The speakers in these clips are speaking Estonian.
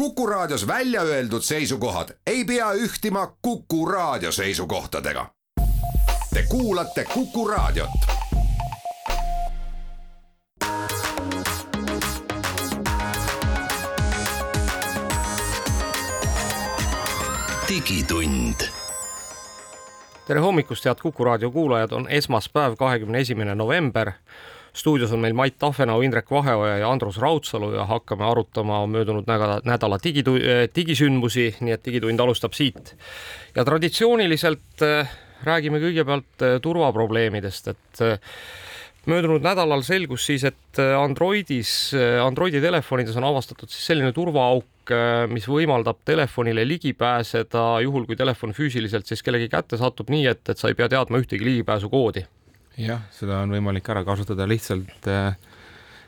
Kuku Raadios välja öeldud seisukohad ei pea ühtima Kuku Raadio seisukohtadega. Te kuulate Kuku Raadiot. digitund tere hommikust, head Kuku raadio kuulajad, on esmaspäev, kahekümne esimene november. Stuudios on meil Mait Tahvenau, Indrek Vaheoja ja Andrus Raudsalu ja hakkame arutama möödunud nädala, nädala digitu-, digisündmusi, nii et Digitund alustab siit. ja traditsiooniliselt äh, räägime kõigepealt äh, turvaprobleemidest, et äh, möödunud nädalal selgus siis, et Androidis, Androidi telefonides on avastatud siis selline turvaauk, mis võimaldab telefonile ligi pääseda juhul, kui telefon füüsiliselt siis kellegi kätte satub nii, et, et sa ei pea teadma ühtegi ligipääsukoodi. Jah, seda on võimalik ära kasutada lihtsalt äh,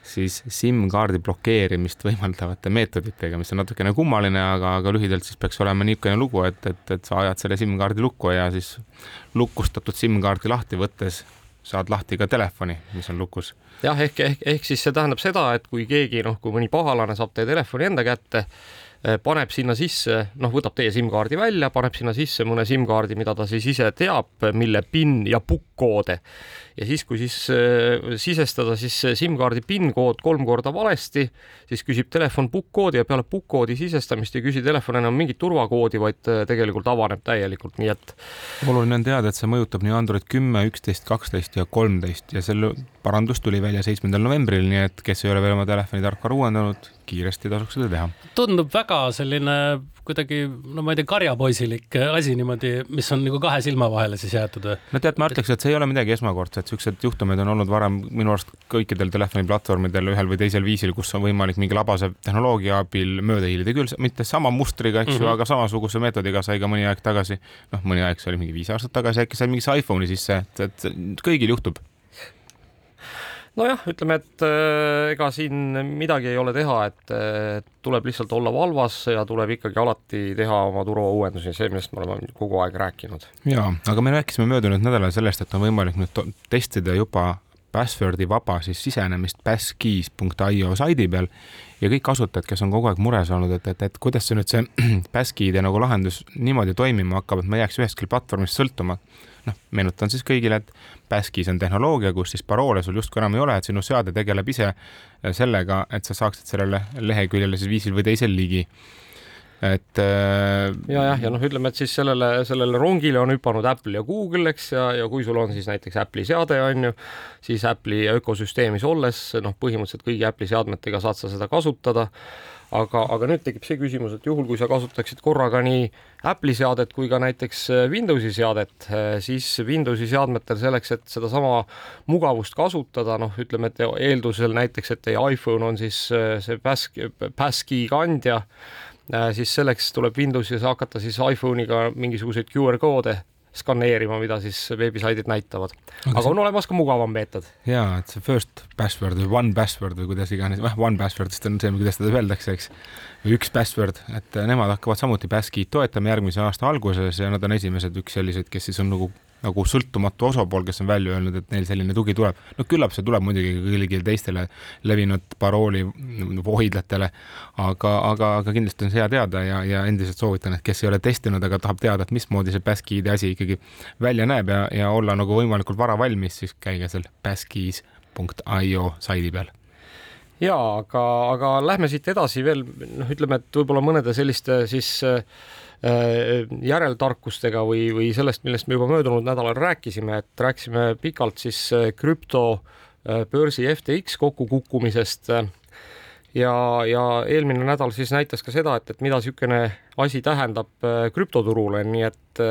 siis SIM-kaardi blokeerimist võimaldavate meetoditega, mis on natukene kummaline, aga, aga lühidalt siis peaks olema niisugune lugu, et, et, et sa ajad selle SIM-kaardi lukku ja siis lukustatud SIM-kaardi lahti võttes saad lahti ka telefoni, mis on lukus. jah, ehk, ehk, ehk siis see tähendab seda, et kui keegi noh, kui mõni pahalane saab teie telefoni enda kätte, paneb sinna sisse, noh, võtab teie SIM-kaardi välja, paneb sinna sisse mõne SIM-kaardi, mida ta siis ise teab, mille PIN ja pukkkoode ja siis, kui siis äh, sisestada siis SIM-kaardi PIN-kood kolm korda valesti, siis küsib telefon pukkkoodi ja peale pukkkoodi sisestamist ei küsi telefon enam mingit turvakoodi, vaid äh, tegelikult avaneb täielikult, nii et. oluline on teada, et see mõjutab nii Android kümme, üksteist, kaksteist ja kolmteist ja selle parandus tuli välja seitsmendal novembril, nii et kes ei ole veel oma telefoni tarkvara uuendanud, kiiresti tasuks seda teha. tundub väga selline kuidagi, no ma ei tea, karjapoisilik asi niimoodi, mis on nagu kahe silma vahele siis jäetud või? no tead, ma ütleks, et see ei ole midagi esmakordset, siuksed juhtumid on olnud varem minu arust kõikidel telefoniplatvormidel ühel või teisel viisil, kus on võimalik mingi labase tehnoloogia abil mööda hiilida, küll mitte sama mustriga, eks ju mm -hmm., aga samasuguse meetodiga sai ka mõni aeg tagasi, noh, mõni aeg, see oli mingi viis aastat tagasi, äkki sai mingisse iPhone'i sisse, et, et kõigil juhtub nojah, ütleme, et äh, ega siin midagi ei ole teha, et äh, tuleb lihtsalt olla valvas ja tuleb ikkagi alati teha oma turvauuendusi, see, millest me oleme kogu aeg rääkinud. ja, aga me rääkisime möödunud nädalal sellest, et on võimalik nüüd testida juba password'i vaba siis sisenemist passkeys.io saidi peal ja kõik kasutajad, kes on kogu aeg mures olnud, et, et, et kuidas see nüüd see passkey'de nagu lahendus niimoodi toimima hakkab, et ma ei jääks ühestki platvormist sõltuma noh, meenutan siis kõigile, et Baskis on tehnoloogia, kus siis paroole sul justkui enam ei ole, et sinu seade tegeleb ise äh, sellega, et sa saaksid sellele leheküljele siis viisil või teisel ligi et äh.... ja jah, ja noh, ütleme, et siis sellele, sellele rongile on hüpanud Apple ja Google, eks, ja, ja kui sul on siis näiteks Apple'i seade, on ju, siis Apple'i ökosüsteemis olles, noh, põhimõtteliselt kõigi Apple'i seadmetega saad sa seda kasutada. Aga, aga nüüd tekib see küsimus, et juhul, kui sa kasutaksid korraga nii Apple'i seadet kui ka näiteks äh, Windowsi seadet, äh, siis Windowsi seadmetel selleks, et sedasama mugavust kasutada, noh, ütleme, et eeldusel näiteks, et teie iPhone on siis äh, see passkey, passkey kandja, siis selleks tuleb Windowsis hakata siis iPhone'iga mingisuguseid QR koode skaneerima, mida siis veebisaidid näitavad. aga on olemas ka mugavam meetod. ja, et see first password või one password või kuidas iganes, noh, one password vist on see, kuidas teda öeldakse, eks. või üks password, et nemad hakkavad samuti Baskit toetama järgmise aasta alguses ja nad on esimesed üks selliseid, kes siis on nagu nagu sõltumatu osapool, kes on välja öelnud, et neil selline tugi tuleb. no küllap see tuleb muidugi kõigile teistele levinud parooli hoidlatele, aga, aga, aga kindlasti on see hea teada ja, ja endiselt soovitan, et kes ei ole testinud, aga tahab teada, et mismoodi see Baskey'de asi ikkagi välja näeb ja, ja olla nagu võimalikult vara valmis, siis käige seal baskkeys.io saidi peal ja aga, aga lähme siit edasi veel noh, ütleme, et võib-olla mõnede selliste siis Äh, järeltarkustega või, või sellest, millest me juba möödunud nädalal rääkisime, et rääkisime pikalt siis äh, krüptobörsi äh, FTX kokkukukkumisest ja, ja eelmine nädal siis näitas ka seda, et, et mida niisugune asi tähendab krüptoturule, nii et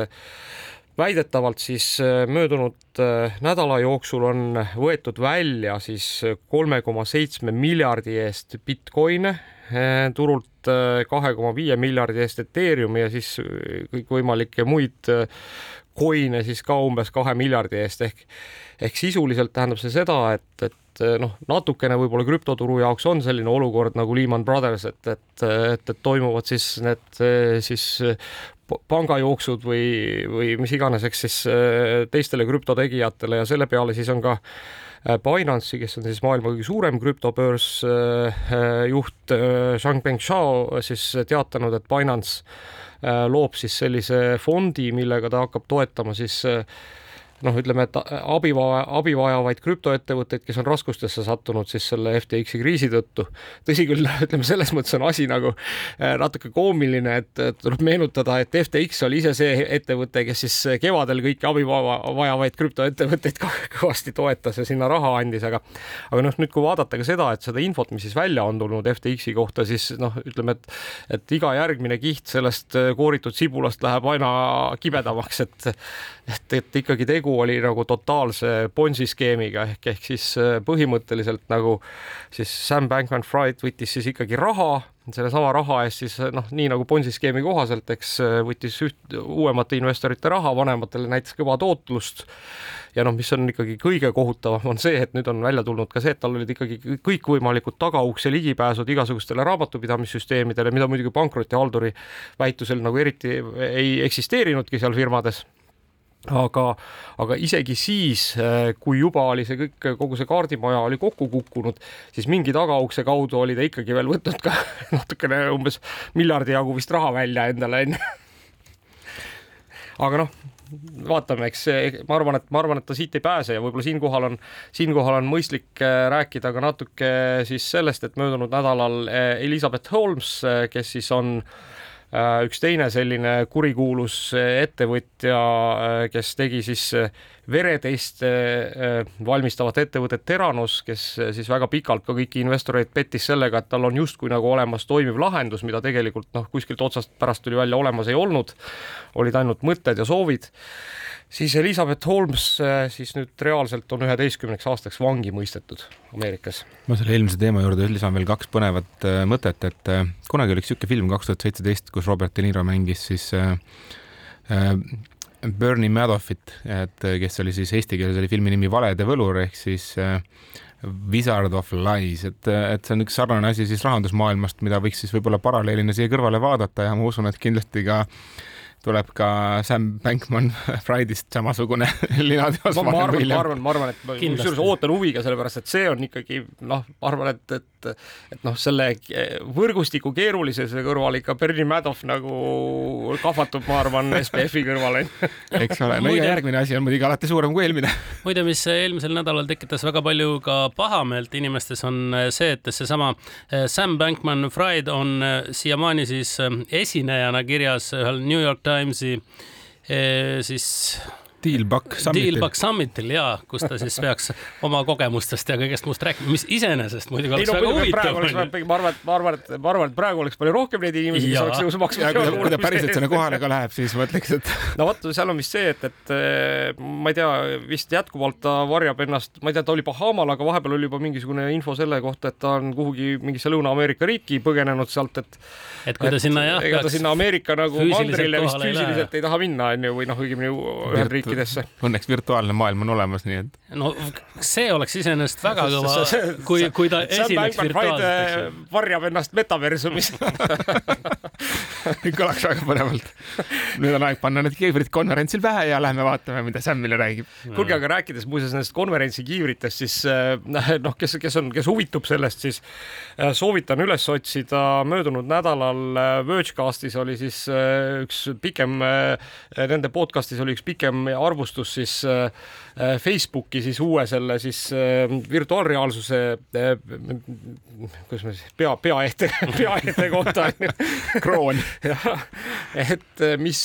väidetavalt siis möödunud nädala jooksul on võetud välja siis kolme koma seitsme miljardi eest Bitcoine turult Äh, kahe koma viie miljardi eest Ethereumi ja siis äh, kõikvõimalikke muid coin'e äh, siis ka umbes kahe miljardi eest. Ehk ehk sisuliselt tähendab see seda, et, et noh, natukene võib-olla krüptoturu jaoks on selline olukord nagu Lehman Brothers, et, et, et, et toimuvad siis need siis pangajooksud või, või mis iganes, eks siis teistele krüptotegijatele ja selle peale siis on ka Binance'i, kes on siis maailma kõige suurem krüptobörs, juht Changpeng Zhao siis teatanud, et Binance loob siis sellise fondi, millega ta hakkab toetama siis noh, ütleme, et abi, abi vajavaid krüptoettevõtteid, kes on raskustesse sattunud siis selle FTX-i kriisi tõttu. tõsi küll, ütleme selles mõttes on asi nagu äh, natuke koomiline, et tuleb meenutada, et FTX oli ise see ettevõte, kes siis kevadel kõiki abi vajavaid krüptoettevõtteid kõvasti toetas ja sinna raha andis, aga aga noh, nüüd kui vaadata ka seda, et seda infot, mis siis välja on tulnud FTX-i kohta, siis noh, ütleme, et et iga järgmine kiht sellest kooritud sibulast läheb aina kibedamaks, et et, et ikkagi tegu tegu oli nagu totaalse Bonsi skeemiga ehk, ehk siis äh, põhimõtteliselt nagu siis Sam Bankman-Fried võttis siis ikkagi raha, sellesama raha eest siis noh, nii nagu Bonsi skeemi kohaselt, eks äh, võttis üht uuemate investorite raha, vanematele näitas kõva tootlust. Ja noh, mis on ikkagi kõige kohutavam, on see, et nüüd on välja tulnud ka see, et tal olid ikkagi kõikvõimalikud tagaukse ligipääsud igasugustele raamatupidamissüsteemidele, mida muidugi pankrotihalduri väitusel nagu eriti ei eksisteerinudki seal firmades aga, aga isegi siis, äh, kui juba oli see kõik, kogu see kaardimaja oli kokku kukkunud, siis mingi tagaukse kaudu oli ta ikkagi veel võtnud ka natukene umbes miljardi jagu vist raha välja endale onju. aga noh, vaatame, eks ma arvan, et ma arvan, et ta siit ei pääse ja võib-olla siinkohal on, siinkohal on mõistlik äh, rääkida ka natuke siis sellest, et möödunud nädalal äh, Elizabeth Holmes, kes siis on Äh, üks teine selline kurikuulus äh, ettevõtja, äh, kes tegi siis vereteiste valmistavat ettevõtet Teranos, kes siis väga pikalt ka kõiki investoreid pettis sellega, et tal on justkui nagu olemas toimiv lahendus, mida tegelikult noh, kuskilt otsast pärast tuli välja olemas ei olnud, olid ainult mõtted ja soovid siis Elizabeth Holmes äh, siis nüüd reaalselt on üheteistkümneks aastaks vangi mõistetud Ameerikas. ma selle eelmise teema juurde lisan veel kaks põnevat äh, mõtet, et äh, kunagi oli üks niisugune film kaks tuhat seitseteist, kus Robert De Niro mängis siis äh, äh, Bernie Madoffit, et kes oli siis eesti keeles oli filmi nimi Valede võlur ehk siis äh, Wizard of Lies, et, et see on üks sarnane asi siis rahandusmaailmast, mida võiks siis võib-olla paralleelina siia kõrvale vaadata ja ma usun, et kindlasti ka äh, tuleb ka Sam Bankman-Friedist samasugune linateos. ma, ma arvan, ma arvan, ma arvan, et kusjuures ootan huviga, sellepärast et see on ikkagi noh, ma arvan, et, et, et noh, selle võrgustiku keerulisuse kõrval ikka Bernie Madoff nagu kahvatub, ma arvan, SPF-i kõrval eks ole, no ja järgmine asi on muidugi alati suurem kui eelmine. muide, mis eelmisel nädalal tekitas väga palju ka pahameelt inimestes, on see, et seesama eh, Sam Bankman-Fried on eh, siiamaani siis eh, esinejana kirjas ühel New York Times Timesi siis Dealbug Summitil. Dealbug Summitil ja, kus ta siis peaks oma kogemustest ja kõigest muust rääkima, mis iseenesest muidugi oleks ei, no, väga huvitav. ma arvan, et ma arvan, et ma arvan, et praegu oleks palju rohkem neid inimesi, kes oleks nõus maksma. kui ta päriselt sinna kohale ka läheb, siis ma ütleks, et. no vot, seal on vist see, et, et eh, ma ei tea, vist jätkuvalt ta varjab ennast, ma ei tea, ta oli Bahamal, aga vahepeal oli juba mingisugune info selle kohta, et ta on kuhugi mingisse Lõuna-Ameerika riiki põgenenud sealt, et. et kui ta sinna jah. ega ta sinna Ameerika nagu mandrile vist füüsiliselt ei taha minna, onju, või noh, õigemini Ühendriikidesse riikidesse. Õnneks virtuaalne maailm on olemas, nii et. no see oleks iseenesest väga kõva, kui, kui ta esineks virtuaalselt. varjab ennast metaversumis kõlaks väga põnevalt. nüüd on aeg panna need kiivrid konverentsil pähe ja lähme vaatame, mida Sam meile räägib. kuulge, aga rääkides muuseas nendest konverentsi kiivritest, siis äh, noh, kes, kes on, kes huvitub sellest, siis äh, soovitan üles otsida möödunud nädalal äh, Vergecastis oli siis üks pikem, nende podcastis oli üks pikem arvustus siis Facebooki siis uue selle siis virtuaalreaalsuse, kuidas ma siis pea, peaehte, peaehte kohta on ju. kroon et mis,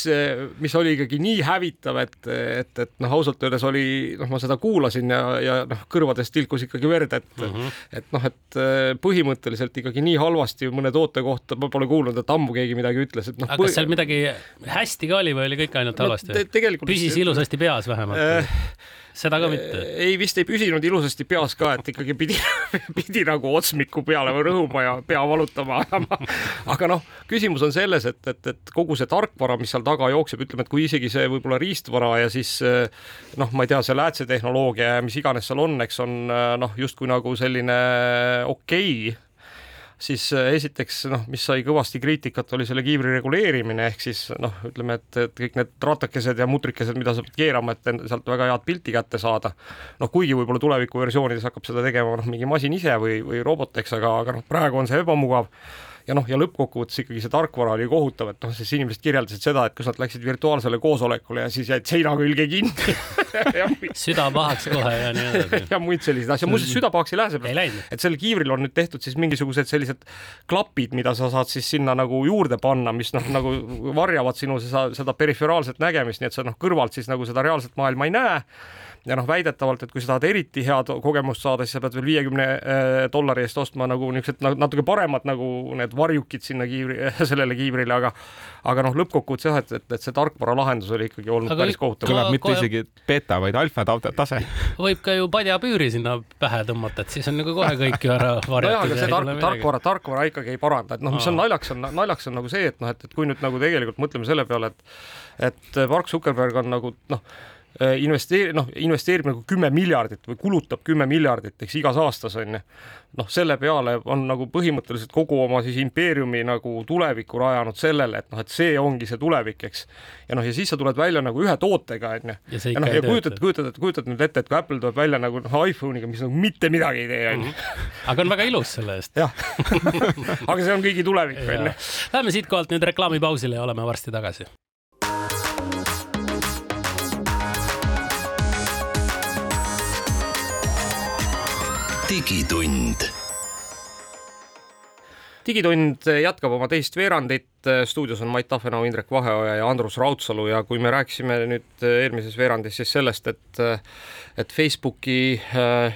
mis oli ikkagi nii hävitav, et, et, et noh, ausalt öeldes oli, noh, ma seda kuulasin ja, ja noh, kõrvadest tilkus ikkagi verd, et mm, -hmm. et noh, et põhimõtteliselt ikkagi nii halvasti mõne toote kohta ma pole kuulnud, et ammu keegi midagi ütles, et noh. aga kas seal midagi hästi ka oli või oli kõik ainult halvasti no,? tegelikult püsis ilusasti peas vähemalt äh,? Seda ka mitte? ei, vist ei püsinud ilusasti peas ka, et ikkagi pidi, pidi nagu otsmiku peale rõhuma ja pea valutama ajama. aga noh, küsimus on selles, et, et, et kogu see tarkvara, mis seal taga jookseb, ütleme, et kui isegi see võib-olla riistvara ja siis noh, ma ei tea, see läätsetehnoloogia ja mis iganes seal on, eks on noh, justkui nagu selline okei okay, siis äh, esiteks noh, mis sai kõvasti kriitikat, oli selle kiivri reguleerimine, ehk siis noh, ütleme, et, et kõik need ratakesed ja mutrikesed, mida sa pead keerama, et sealt väga head pilti kätte saada. noh, kuigi võib-olla tulevikuversioonides hakkab seda tegema noh, mingi masin ise või, või robot, eks, aga, aga noh, praegu on see ebamugav ja noh, ja lõppkokkuvõttes ikkagi see tarkvara oli kohutav, et noh, siis inimesed kirjeldasid seda, et kus nad läksid virtuaalsele koosolekule ja siis jäid seina külge kinni. Süda pahaks kohe ja nii edasi. ja muid selliseid asju, muuseas süda pahaks ei lähe seepärast, et sellel kiivril on nüüd tehtud siis mingisugused sellised klapid, mida sa saad siis sinna nagu juurde panna, mis noh, nagu varjavad sinu seda, seda periferaalset nägemist, nii et sa noh, kõrvalt siis nagu seda reaalset maailma ei näe ja noh, väidetavalt, et kui sa tahad eriti head kogemust saada, siis sa pead veel viiekümne äh, dollari eest ostma nagu niisugused natuke paremad nagu need varjukid sinna kiivri, sellele kiivrile, aga aga noh, lõppkokkuvõttes jah, et, et, et see tarkvara lahendus oli ikkagi olnud aga päris kohutav. kõlab mitte kohe... isegi beeta, vaid alfa tase. võib ka ju padjapüüri sinna pähe tõmmata, et siis on nagu kohe kõik ju ära varjatud. nojah, aga see tark, tarkvara, tarkvara ikkagi ei paranda, et noh, mis on naljaks, on naljaks on nagu see, et noh, et, et kui nüüd nagu tegelikult mõtleme selle peale, et et Mark Zuckerberg on nagu noh, investeeri-, noh, investeerib nagu kümme miljardit või kulutab kümme miljardit, eks igas aastas on ju. noh, selle peale on nagu põhimõtteliselt kogu oma siis impeeriumi nagu tulevikku rajanud sellele, et noh, et see ongi see tulevik, eks. ja noh, ja siis sa tuled välja nagu ühe tootega on ju. ja, ja noh, ja kujutad, kujutad, kujutad nüüd ette, et kui Apple tuleb välja nagu noh, iPhone'iga, mis nagu mitte midagi ei tee on ju. Mhm. aga on väga ilus selle eest. jah aga see on kõigi tulevik on ju. Läheme siitkohalt nüüd reklaamipausile ja oleme varsti tagasi. Digitund. digitund jätkab oma teist veerandit, stuudios on Mait Tafenau, Indrek Vaheoja ja Andrus Raudsalu ja kui me rääkisime nüüd eelmises veerandis siis sellest, et et Facebooki äh,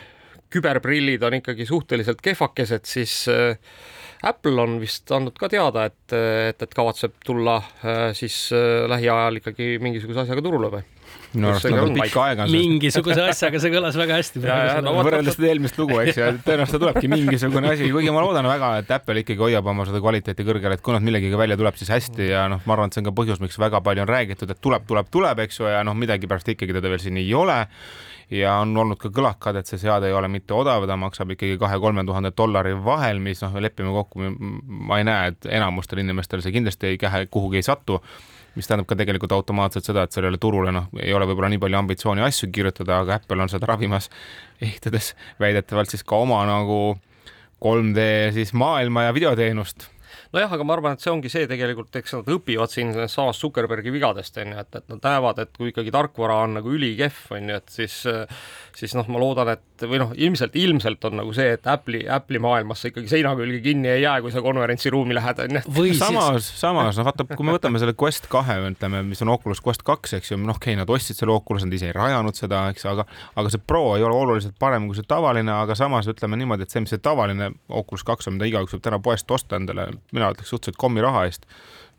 küberprillid on ikkagi suhteliselt kehvakesed, siis äh, Apple on vist andnud ka teada, et, et, et kavatseb tulla äh, siis äh, lähiajal ikkagi mingisuguse asjaga turule või? Minu arust nagu pikka aega. mingisuguse asjaga, see kõlas väga hästi. No, võrreldes seda eelmist lugu, eks ju, tõenäoliselt ta tulebki mingisugune asi, kuigi ma loodan väga, et Apple ikkagi hoiab oma seda kvaliteeti kõrgel, et kui nad millegagi välja tuleb, siis hästi ja noh, ma arvan, et see on ka põhjus, miks väga palju on räägitud, et tuleb, tuleb, tuleb, eks ju, ja noh, midagi pärast ikkagi teda veel siin ei ole ja on olnud ka kõlakad, et see seade ei ole mitte odav, ta maksab ikkagi kahe-kolme tuhande dollari vahel, mis noh, lepime kokku, ma ei näe, et enamustel inimestel see kindlasti ei kähe, kuhugi ei satu mis tähendab ka tegelikult automaatselt seda, et sellele turule noh, ei ole võib-olla nii palju ambitsiooni asju kirjutada, aga Apple on seda ravimas, ehitades väidetavalt siis ka oma nagu 3D siis maailma ja videoteenust. Nojah, aga ma arvan, et see ongi see tegelikult, eks nad õpivad siin samast Zuckerbergi vigadest on ju, et, et nad näevad, et kui ikkagi tarkvara on nagu ülikehv on ju, et siis, siis noh, ma loodan, et või noh, ilmselt, ilmselt on nagu see, et Apple'i, Apple'i maailmas sa ikkagi seina külge kinni ei jää, kui sa konverentsiruumi lähed on ju. samas, samas noh, vaata, kui me võtame selle Quest kahe, ütleme, mis on Oculus Quest kaks, eks ju, noh, okei okay,, nad ostsid selle Oculus, nad ise ei rajanud seda, eks, aga aga see Pro ei ole oluliselt parem kui see tavaline, aga samas ütleme niimoodi, et see, mis see tavaline Oculus kaks on, mida igaüks võib täna poest osta endale, mina ütleks suhteliselt kommiraha eest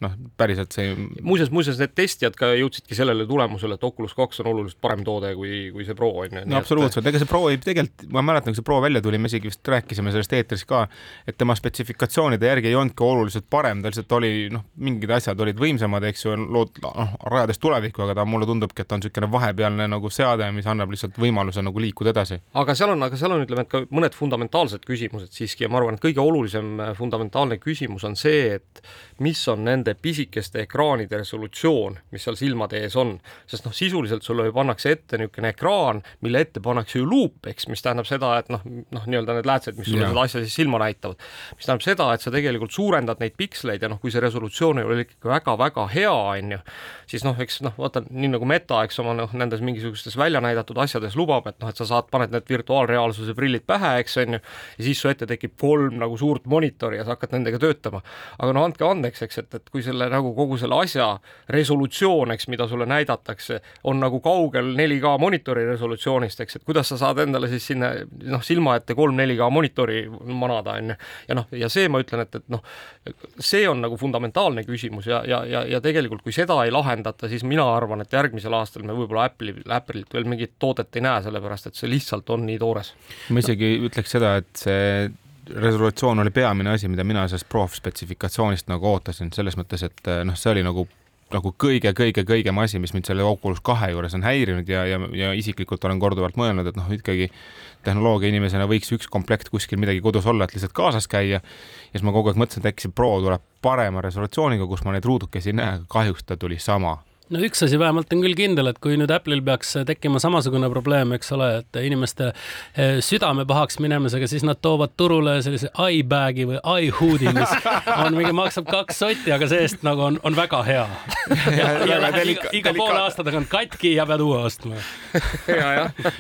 noh, päriselt see muuseas, muuseas need testijad ka jõudsidki sellele tulemusele, et Oculus kaks on oluliselt parem toode kui, kui see Pro on ju. no absoluutselt, ega see Pro ei, tegelikult ma mäletan, kui see Pro välja tuli, me isegi vist rääkisime sellest eetris ka, et tema spetsifikatsioonide järgi ei olnudki oluliselt parem, ta lihtsalt oli noh, mingid asjad olid võimsamad, eks ju, lood noh, rajades tulevikku, aga ta mulle tundubki, et ta on niisugune vahepealne nagu seade, mis annab lihtsalt võimaluse nagu liikuda edasi. aga seal on, aga seal on, ütleme, et ka mõned fundamentaalsed küsimused siiski ja ma arvan, et kõige olulisem fundamentaalne küsimus on see, et mis on nende pisikeste ekraanide resolutsioon, mis seal silmade ees on, sest noh, sisuliselt sulle ju pannakse ette niisugune ekraan, mille ette pannakse ju luup, eks, mis tähendab seda, et noh, noh, nii-öelda need läätsed, mis sulle ja. seda asja siis silma näitavad, mis tähendab seda, et sa tegelikult suurendad neid piksleid ja noh, kui see resolutsioon ei ole ikkagi väga-väga hea, on ju, siis noh, eks noh, vaata nii nagu Meta, eks oma noh, nendes mingisugustes välja näidatud asjades lubab, et noh, et sa saad, paned need virtuaalreaalsuse prillid pähe, eks on ju, ja siis su ette tekib kolm nagu suurt monitori ja sa hakkad nendega töötama. aga no andke andeks, eks, et, et kui selle nagu kogu selle asja resolutsioon, eks, mida sulle näidatakse, on nagu kaugel 4K monitori resolutsioonist, eks, et kuidas sa saad endale siis sinna noh, silma ette kolm 4K monitori manada, on ju. ja noh, ja see ma ütlen, et, et noh, see on nagu fundamentaalne küsimus ja, ja, ja, ja tegelikult kui seda ei lahendata, siis mina arvan, et järgmisel aastal me võib-olla Apple'i, Apple'ilt veel mingit toodet ei näe, sellepärast et see lihtsalt on nii toores. ma isegi ütleks seda, et see resolutsioon oli peamine asi, mida mina sellest Pro spetsifikatsioonist nagu ootasin, selles mõttes, et noh, see oli nagu nagu kõige-kõige-kõigem asi, mis mind selle Oculus kahe juures on häirinud ja, ja, ja isiklikult olen korduvalt mõelnud, et noh, ikkagi tehnoloogia inimesena võiks üks komplekt kuskil midagi kodus olla, et lihtsalt kaasas käia. ja siis ma kogu aeg mõtlesin, et äkki see Pro tuleb parema resolutsiooniga, kus ma neid ruudukesi ei näe, kahjuks ta tuli sama no üks asi vähemalt on küll kindel, et kui nüüd Apple'il peaks tekkima samasugune probleem, eks ole, et inimeste eh, südame pahaks minemisega, siis nad toovad turule sellise iBag'i või iHood'i, mis on mingi, maksab kaks sotti, aga see-eest nagu on, on väga hea. ja, ja läheb iga, iga poole aasta tagant katki ja pead uue ostma. ja, jah.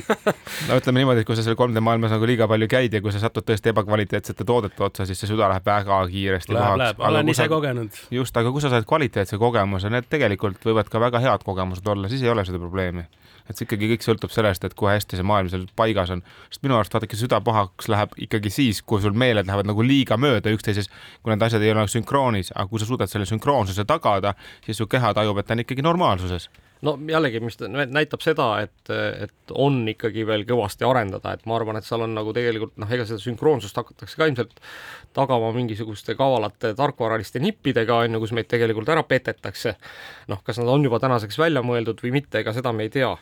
no ütleme niimoodi, et kui sa seal 3D maailmas nagu liiga palju käid ja kui sa satud tõesti ebakvaliteetsete toodete otsa, siis see süda läheb väga kiiresti läheb, pahaks. olen ise kogenud. just, aga kui sa saad kvaliteetse kogemuse, need tegelikult tegelikult võivad ka väga head kogemused olla, siis ei ole seda probleemi. et see ikkagi kõik sõltub sellest, et kui hästi see maailm seal paigas on. sest minu arust vaadake, süda pahaks läheb ikkagi siis, kui sul meeled lähevad nagu liiga mööda üksteises, kui need asjad ei ole sünkroonis, aga kui sa suudad selle sünkroonsuse tagada, siis su keha tajub, et ta on ikkagi normaalsuses no jällegi, mis näitab seda, et, et on ikkagi veel kõvasti arendada, et ma arvan, et seal on nagu tegelikult noh, ega seda sünkroonsust hakatakse ka ilmselt tagama mingisuguste kavalate tarkvaraliste nippidega, on ju, kus meid tegelikult ära petetakse. noh, kas nad on juba tänaseks välja mõeldud või mitte, ega seda me ei tea.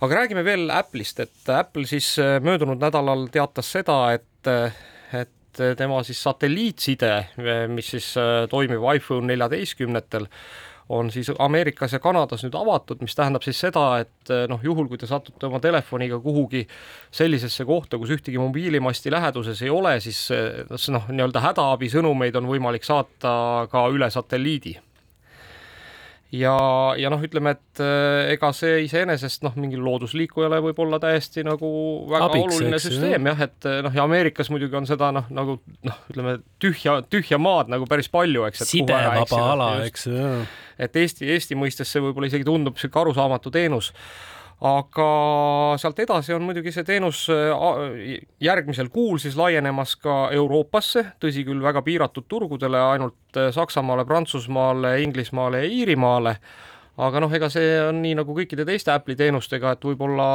aga räägime veel Apple'ist, et Apple siis möödunud nädalal teatas seda, et, et tema siis satelliitside, mis siis toimib iPhone neljateistkümnetel, on siis Ameerikas ja Kanadas nüüd avatud, mis tähendab siis seda, et eh, noh, juhul kui te satute oma telefoniga kuhugi sellisesse kohta, kus ühtegi mobiilimasti läheduses ei ole, siis eh, noh, nii-öelda hädaabisõnumeid on võimalik saata ka üle satelliidi ja, ja noh, ütleme, et äh, ega see iseenesest noh, mingil loodusliikujale võib olla täiesti nagu väga Abiks, oluline eks, süsteem jah, et noh, ja Ameerikas muidugi on seda noh, nagu noh, ütleme tühja, tühja maad nagu päris palju, eks. sidevaba ala, eks ju. et Eesti, Eesti mõistes see võib-olla isegi tundub niisugune arusaamatu teenus aga sealt edasi on muidugi see teenus äh, järgmisel kuul siis laienemas ka Euroopasse, tõsi küll, väga piiratud turgudele, ainult äh, Saksamaale, Prantsusmaale, Inglismaale ja Iirimaale aga noh, ega see on nii nagu kõikide teiste Apple'i teenustega, et võib-olla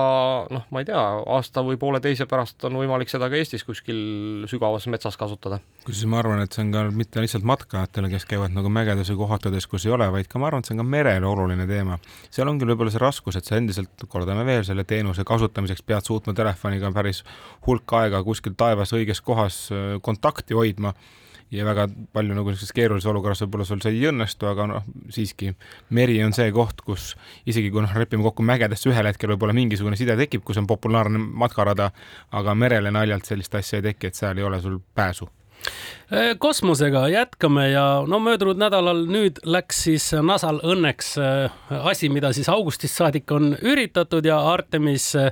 noh, ma ei tea, aasta või pooleteise pärast on võimalik seda ka Eestis kuskil sügavas metsas kasutada. kusjuures ma arvan, et see on ka mitte lihtsalt matkajatele, kes käivad nagu mägedes või kohtades, kus ei ole, vaid ka ma arvan, et see on ka merel oluline teema. seal ongi võib-olla see raskus, et sa endiselt, kordame veel, selle teenuse kasutamiseks pead suutma telefoniga päris hulk aega kuskil taevas õiges kohas äh, kontakti hoidma ja väga palju nagu sellises keerulises olukorras võib-olla sul see ei õnnestu, aga noh, siiski meri on see koht, kus isegi kui noh, lepime kokku mägedesse ühel hetkel võib-olla mingisugune side tekib, kus on populaarne matkarada, aga merele naljalt sellist asja ei teki, et seal ei ole sul pääsu kosmosega jätkame ja no möödunud nädalal nüüd läks siis NASA-l õnneks äh, asi, mida siis augustist saadik on üritatud ja Artemis äh,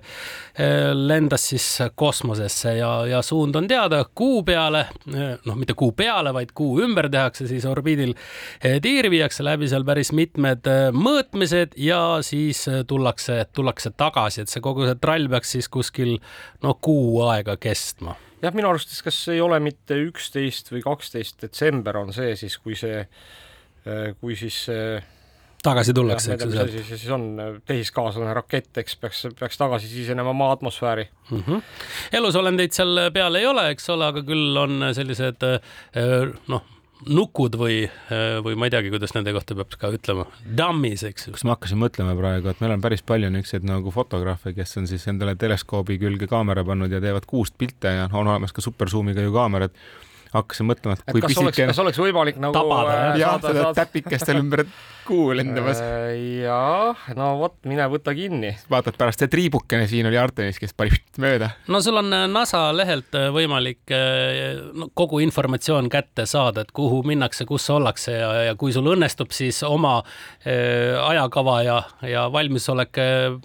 lendas siis kosmosesse ja, ja suund on teada. Kuu peale, noh, mitte kuu peale, vaid kuu ümber tehakse siis orbiidil tiir, viiakse läbi seal päris mitmed mõõtmised ja siis tullakse, tullakse tagasi, et see kogu see trall peaks siis kuskil no kuu aega kestma jah, minu arvates kas ei ole mitte üksteist või kaksteist detsember on see siis, kui see, äh, kui siis see tagasi tullakse, eks ju sealt. siis, siis on äh, tehiskaaslane rakett, eks peaks, peaks tagasi sisenema maa atmosfääri mm. -hmm. elusolendeid seal peal ei ole, eks ole, aga küll on sellised äh, noh nukud või, või ma ei teagi, kuidas nende kohta peab ka ütlema, dummies, eks ju. kas ma hakkasin mõtlema praegu, et meil on päris palju niisuguseid nagu fotograafe, kes on siis endale teleskoobi külge kaamera pannud ja teevad kuust pilte ja on olemas ka supersuumiga ju kaamerad hakkasin mõtlema, et kui pisike. kas oleks võimalik nagu tabada jah, jah, seda täpikest seal ümber kuu lendamas. Äh, jah, no vot, mine võta kinni. vaatad pärast, see triibukene siin oli Artemis, kes pani mööda. no sul on äh, NASA lehelt äh, võimalik no, kogu informatsioon kätte saada, et kuhu minnakse, kus ollakse ja, ja kui sul õnnestub siis oma äh, ajakava ja, ja valmisolek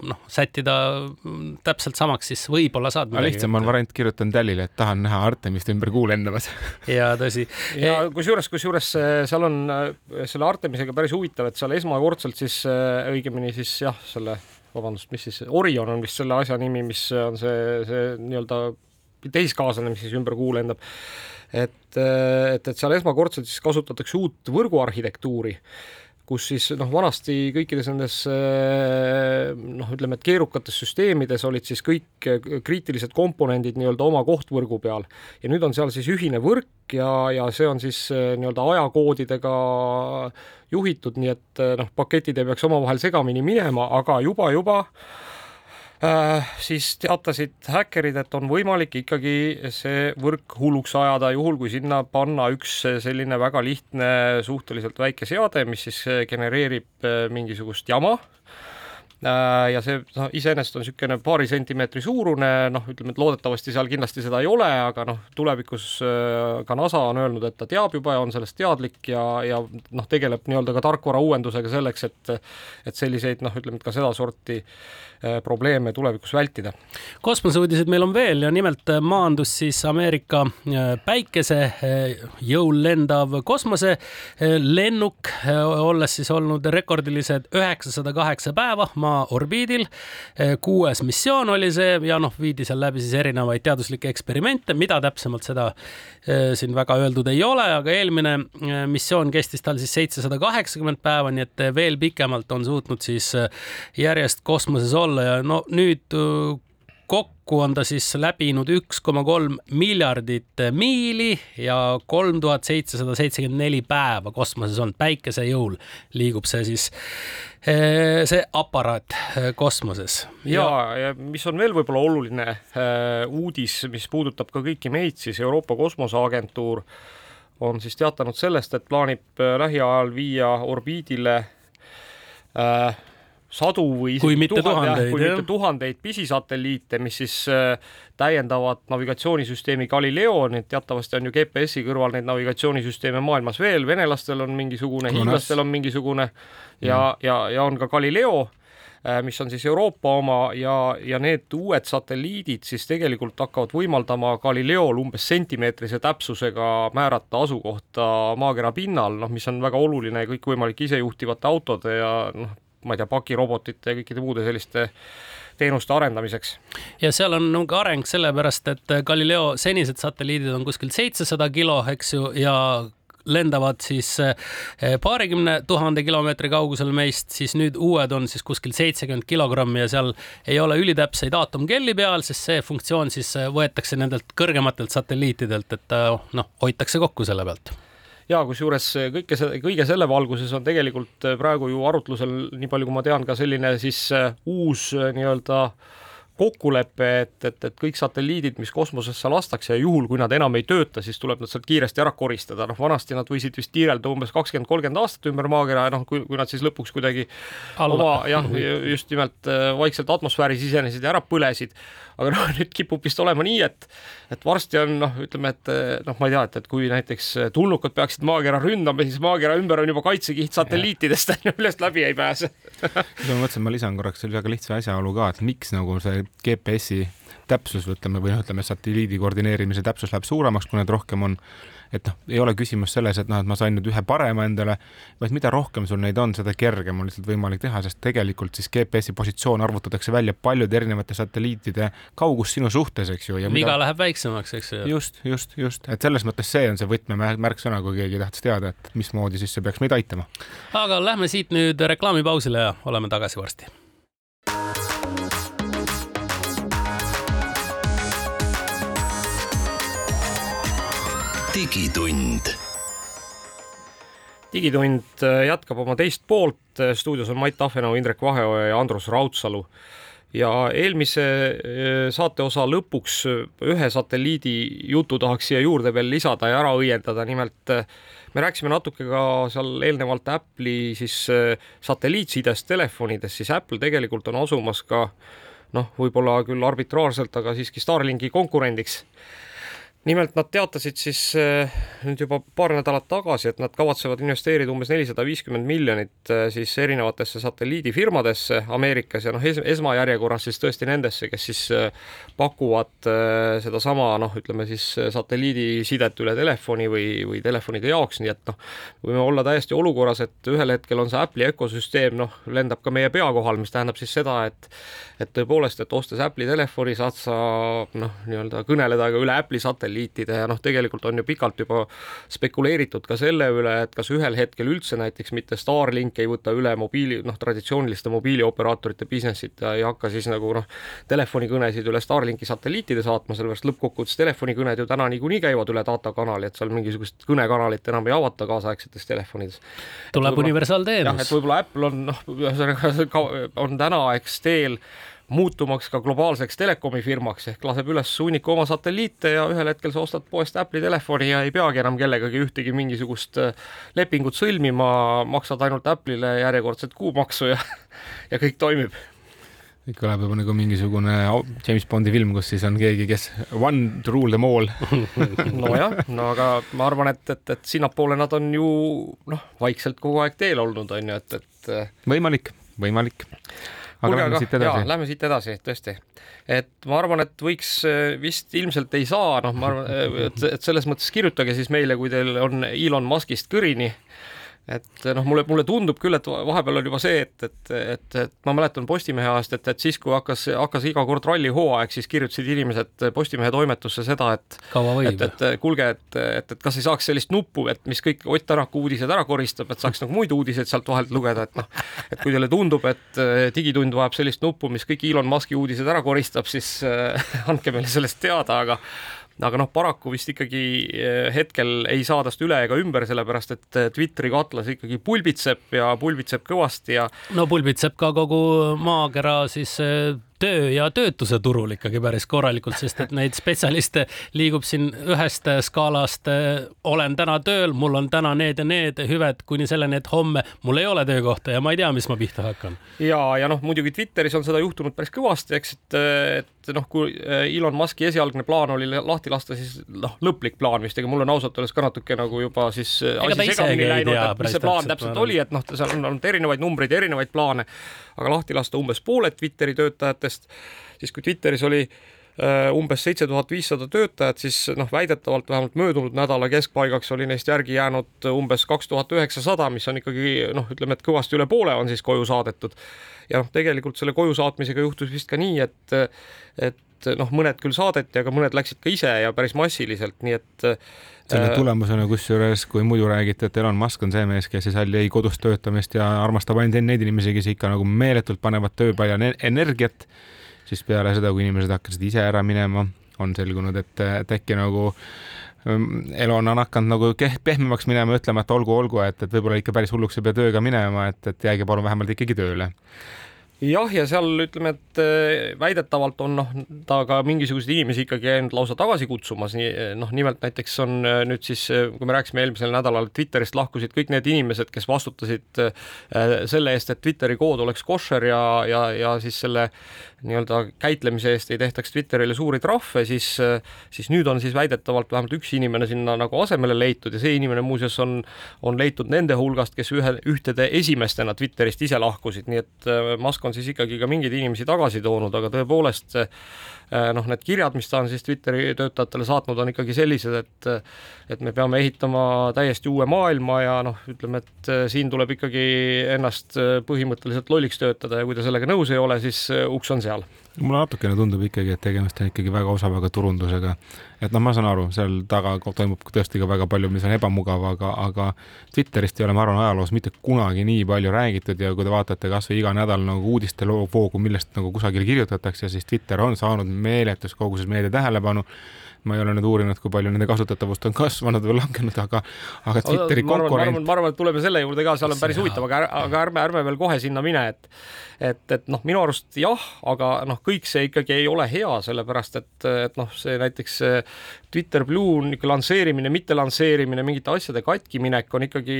noh, sättida mm, täpselt samaks, siis võib-olla saad. lihtsam on variant, kirjutan Tallile, et tahan näha Artemist ümber kuu lendamas ja tõsi. ja kusjuures, kusjuures äh, seal on äh, selle Artemisega päris huvitav, et seal esmakordselt siis õigemini siis jah, selle vabandust, mis siis, Orion on vist selle asja nimi, mis on see, see nii-öelda tehiskaaslane, mis siis ümber kuu lendab. et, et, et seal esmakordselt siis kasutatakse uut võrguarhitektuuri kus siis noh, vanasti kõikides nendes noh, ütleme, et keerukates süsteemides olid siis kõik kriitilised komponendid nii-öelda oma kohtvõrgu peal. Ja nüüd on seal siis ühine võrk ja, ja see on siis nii-öelda ajakoodidega juhitud, nii et noh, paketid ei peaks omavahel segamini minema, aga juba, juba Äh, siis teatasid häkkerid, et on võimalik ikkagi see võrk hulluks ajada, juhul kui sinna panna üks selline väga lihtne, suhteliselt väike seade, mis siis genereerib äh, mingisugust jama. Äh, ja see noh, iseenesest on niisugune paari sentimeetri suurune, noh, ütleme, et loodetavasti seal kindlasti seda ei ole, aga noh, tulevikus äh, ka NASA on öelnud, et ta teab juba ja on sellest teadlik ja, ja noh, tegeleb nii-öelda ka tarkvara uuendusega selleks, et et selliseid noh, ütleme, et ka sedasorti äh, probleeme tulevikus vältida. kosmoseuudiseid meil on veel ja nimelt maandus siis Ameerika päikesejõul lendav kosmoselennuk, olles siis olnud rekordilised üheksasada kaheksa päeva maa orbiidil. Eh, kuues missioon oli see ja noh, viidi seal läbi siis erinevaid teaduslikke eksperimente, mida täpsemalt seda eh, siin väga öeldud ei ole, aga eelmine eh, missioon kestis tal siis seitsesada kaheksakümmend päeva, nii et veel pikemalt on suutnud siis järjest kosmoses olla ja no nüüd kokku on ta siis läbinud üks koma kolm miljardit miili ja kolm tuhat seitsesada seitsekümmend neli päeva kosmoses olnud, päikese jõul liigub see siis, eh, see aparaat eh, kosmoses. ja, ja mis on veel võib-olla oluline äh, uudis, mis puudutab ka kõiki meid, siis Euroopa Kosmoseagentuur on siis teatanud sellest, et plaanib lähiajal viia orbiidile äh, sadu või kui mitte tuhandeid, kui mitte tuhandeid pisisatelliite, mis siis äh, täiendavad navigatsioonisüsteemi Galileo, nii et teatavasti on ju GPS-i kõrval neid navigatsioonisüsteeme maailmas veel, venelastel on mingisugune, hiinlastel on mingisugune ja, ja, ja on ka Galileo äh, mis on siis Euroopa oma ja, ja need uued satelliidid siis tegelikult hakkavad võimaldama Galileol umbes sentimeetrise täpsusega määrata asukohta maakera pinnal, noh, mis on väga oluline kõikvõimalike isejuhtivate autode ja noh, ma ei tea, pakirobotite ja kõikide muude selliste teenuste arendamiseks. ja seal on nagu areng sellepärast, et Galileo senised satelliidid on kuskil seitsesada kilo, eks ju, ja lendavad siis eh, paarikümne tuhande kilomeetri kaugusel meist, siis nüüd uued on siis kuskil seitsekümmend kilogrammi ja seal ei ole ülitäpseid aatomkelli peal, sest see funktsioon siis eh, võetakse nendelt kõrgematelt satelliitidelt, et eh, noh, hoitakse kokku selle pealt ja kusjuures kõike see, kõige selle valguses on tegelikult praegu ju arutlusel, nii palju kui ma tean, ka selline siis äh, uus äh, nii-öelda kokkulepe, et, et, et kõik satelliidid, mis kosmosesse lastakse ja juhul, kui nad enam ei tööta, siis tuleb nad sealt kiiresti ära koristada, noh vanasti nad võisid vist tiirelda umbes kakskümmend, kolmkümmend aastat ümber maakera ja noh, kui, kui nad siis lõpuks kuidagi Alla. oma jah, just nimelt äh, vaikselt atmosfääri sisenesid ja ära põlesid, aga noh, nüüd kipub vist olema nii, et et varsti on noh, ütleme, et noh, ma ei tea, et, et kui näiteks tulnukad peaksid maakera ründama, siis maakera ümber on juba kaitsekiht satelliitidest, millest läbi ei pääse. Ma mõtlesin, ma lisan korraks selle väga lihtsa asjaolu ka, et miks nagu see GPS-i täpsus, ütleme, või noh, ütleme, satelliidi koordineerimise täpsus läheb suuremaks, kui need rohkem on et noh, ei ole küsimus selles, et noh, et ma sain nüüd ühe parema endale, vaid mida rohkem sul neid on, seda kergem on lihtsalt võimalik teha, sest tegelikult siis GPS-i positsioon arvutatakse välja paljude erinevate satelliitide kaugus sinu suhtes, eks ju. viga mida... läheb väiksemaks, eks ju. just, just, just, et selles mõttes see on see võtmemärksõna, kui keegi tahtis teada, et mismoodi siis see peaks meid aitama. aga lähme siit nüüd reklaamipausile ja oleme tagasi varsti digitund. digitund äh, jätkab oma teist poolt, äh, stuudios on Mait Tahvenau, Indrek Vaheoja ja Andrus Raudsalu. ja eelmise äh, saateosa lõpuks ühe satelliidi jutu tahaks siia juurde veel lisada ja ära õiendada, nimelt me rääkisime natuke ka seal eelnevalt Apple'i siis satelliitsidest telefonides, siis Apple tegelikult on asumas ka noh, võib-olla küll arbitraarselt, aga siiski Starlinki konkurendiks nimelt nad teatasid siis eh, nüüd juba paar nädalat tagasi, et nad kavatsevad investeerida umbes nelisada viiskümmend miljonit eh, siis erinevatesse satelliidifirmadesse Ameerikas ja noh, esmajärjekorras siis tõesti nendesse, kes siis eh, pakuvad sedasama noh, ütleme siis satelliidisidet üle telefoni või, või telefonide jaoks, nii et noh, võime olla täiesti olukorras, et ühel hetkel on see Apple'i ökosüsteem noh, lendab ka meie pea kohal, mis tähendab siis seda, et et tõepoolest, et ostes Apple'i telefoni, saad sa noh, nii-öelda kõneleda ka üle Apple'i satelliidi satelliitide ja noh, tegelikult on ju pikalt juba spekuleeritud ka selle üle, et kas ühel hetkel üldse näiteks mitte Starlink ei võta üle mobiili, noh, traditsiooniliste mobiilioperaatorite business'it ja ei hakka siis nagu noh, telefonikõnesid üle Starlinki satelliitide saatma, sellepärast lõppkokkuvõttes telefonikõned ju täna niikuinii käivad üle data kanali, et seal mingisugust kõnekanalit enam ei avata kaasaegsetes telefonides. tuleb universaalteenus. jah, et võib-olla Apple on noh, ühesõnaga on täna eks teel muutumaks ka globaalseks telekomifirmaks ehk laseb üles hunniku oma satelliite ja ühel hetkel sa ostad poest Apple'i telefoni ja ei peagi enam kellegagi ühtegi mingisugust äh, lepingut sõlmima, maksad ainult Apple'ile järjekordset kuumaksu ja, ja kõik toimib. Kõik kõlab juba nagu mingisugune James Bondi film, kus siis on keegi, kes one to rule them all. Nojah, no aga ma arvan, et, et, et sinnapoole nad on ju noh, vaikselt kogu aeg teel olnud, on ju, et, et võimalik, võimalik aga Kulge, lähme siit edasi. Lähme siit edasi, tõesti. et ma arvan, et võiks äh, vist ilmselt ei saa, noh, ma arvan, et, et selles mõttes kirjutage siis meile, kui teil on Elon Muskist kõrini et noh, mulle, mulle tundub küll, et vahepeal on juba see, et, et, et, et ma mäletan Postimehe ajast, et, et siis, kui hakkas, hakkas iga kord rallihooaeg, siis kirjutasid inimesed Postimehe toimetusse seda, et et, et kuulge, et, et, et kas ei saaks sellist nuppu, et mis kõik Ott Tänaku uudised ära koristab, et saaks nagu muid uudiseid sealt vahelt lugeda, et noh, et kui teile tundub, et digitund vajab sellist nuppu, mis kõik Elon Musk'i uudised ära koristab, siis äh, andke meile sellest teada, aga aga noh, paraku vist ikkagi eh, hetkel ei saa tast üle ega ümber, sellepärast et eh, Twitteri katlas ikkagi pulbitseb ja pulbitseb kõvasti ja no pulbitseb ka kogu maakera siis eh, töö ja töötuse turul ikkagi päris korralikult, sest et neid spetsialiste liigub siin ühest skaalast. olen täna tööl, mul on täna need ja need hüved kuni selleni, et homme mul ei ole töökohta ja ma ei tea, mis ma pihta hakkan. ja, ja noh, muidugi Twitteris on seda juhtunud päris kõvasti, eks, et, et noh, kui Elon Musk'i esialgne plaan oli lahti lasta, siis noh, lõplik plaan vist, ega mul on ausalt öeldes ka natuke nagu juba siis asi segamini läinud, et mis see plaan täpselt oli, et noh, seal on olnud erinevaid numbreid erinevaid plaane, aga lahti lasta umbes pooled Twitteri töötajatest töötajatest, siis kui Twitteris oli äh, umbes seitse tuhat viissada töötajat, siis noh, väidetavalt vähemalt möödunud nädala keskpaigaks oli neist järgi jäänud umbes kaks tuhat üheksasada, mis on ikkagi noh, ütleme, et kõvasti üle poole on siis koju saadetud. ja noh, tegelikult selle koju saatmisega juhtus vist ka nii, et, et noh, mõned küll saadeti, aga mõned läksid ka ise ja päris massiliselt, nii et selle äh, tulemusena, kusjuures kui muidu räägiti, et Elon Musk on see mees, kes ei salli ei kodus töötamist ja armastab ainult neid inimesi, kes ikka nagu meeletult panevad töö peale energiat siis peale seda, kui inimesed hakkasid ise ära minema, on selgunud, et, et äkki nagu ähm, Elon on hakanud nagu pehmemaks minema, ütlema, et olgu, olgu, et, et võib-olla ikka päris hulluks ei pea tööga minema, et, et jääge palun vähemalt ikkagi tööle jah, ja seal ütleme, et eh, väidetavalt on noh, ta ka mingisuguseid inimesi ikkagi käinud lausa tagasi kutsumas, nii noh, nimelt näiteks on eh, nüüd siis, eh, kui me rääkisime eelmisel nädalal, Twitterist lahkusid kõik need inimesed, kes vastutasid selle eest, et Twitteri kood oleks koššer ja, ja, ja siis selle nii-öelda käitlemise eest ei tehtaks Twitterile suuri trahve, siis, siis nüüd on siis väidetavalt vähemalt üks inimene sinna nagu asemele leitud ja see inimene muuseas on, on leitud nende hulgast, kes ühe, ühtede esimestena Twitterist ise lahkusid, nii et Musk on siis ikkagi ka mingeid inimesi tagasi toonud, aga tõepoolest äh, noh, need kirjad, mis ta on siis Twitteri töötajatele saatnud, on ikkagi sellised, et et me peame ehitama täiesti uue maailma ja noh, ütleme, et äh, siin tuleb ikkagi ennast äh, põhimõtteliselt lolliks töötada ja kui te sellega nõus ei ole, siis uks on seal mulle natukene tundub ikkagi, et tegemist on ikkagi väga osavaga turundusega. et noh, ma saan aru, seal taga toimub tõesti ka väga palju, mis on ebamugav, aga, aga Twitterist ei ole, ma arvan, ajaloos mitte kunagi nii palju räägitud ja kui te vaatate kasvõi iga nädal nagu uudiste voogu, millest nagu kusagil kirjutatakse, siis Twitter on saanud meeletus koguses meedia tähelepanu ma ei ole nüüd uurinud, kui palju nende kasutatavust on kasvanud või langenud, aga, aga Twitteri konkurent. ma arvan, et tuleme selle juurde ka, seal on päris huvitav, aga, aga ärme, ärme veel kohe sinna mine, et, et, et noh, minu arust jah, aga noh, kõik see ikkagi ei ole hea, sellepärast et, et noh, see näiteks Twitter Blue niisugune lansseerimine, mitte lansseerimine, mingite asjade katkiminek on ikkagi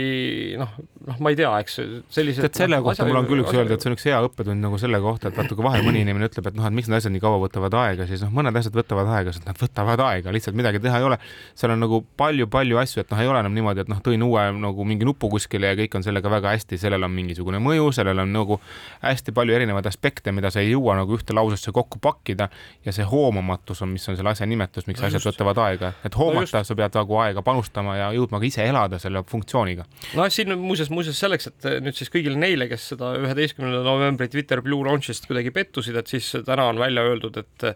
noh, noh, ma ei tea, eks sellised. tead, selle no, kohta mul on küll üks öelda, et see on üks hea õppetund nagu selle kohta, et vaata, kui vahel mõni inimene ütleb, et noh, et miks need asjad nii kaua võtavad aega, siis noh, mõned asjad võtavad aega, sest nad võtavad aega lihtsalt midagi teha ei ole. seal on nagu palju-palju asju, et noh, ei ole enam niimoodi, et noh, tõin uue nagu mingi nupu kuskile ja kõik on sellega väga hästi, sellel on mingisugune mõju, sellel on nagu hästi palju erinevaid aspekte, mida sa ei jõua nagu ühte lausesse kokku pakkida ja see hoomamatus on, mis on selle asja nimetus, miks asjad just. Võtavad aega, et hoomata no sa pead nagu aega panustama ja jõudma ka ise elada selle funktsiooniga. noh, siin muuseas, muuseas selleks, et nüüd siis kõigile neile, kes seda üheteistkümnenda novembri Twitter Blue Launch'ist kuidagi pettusid, et siis täna on välja öeldud, et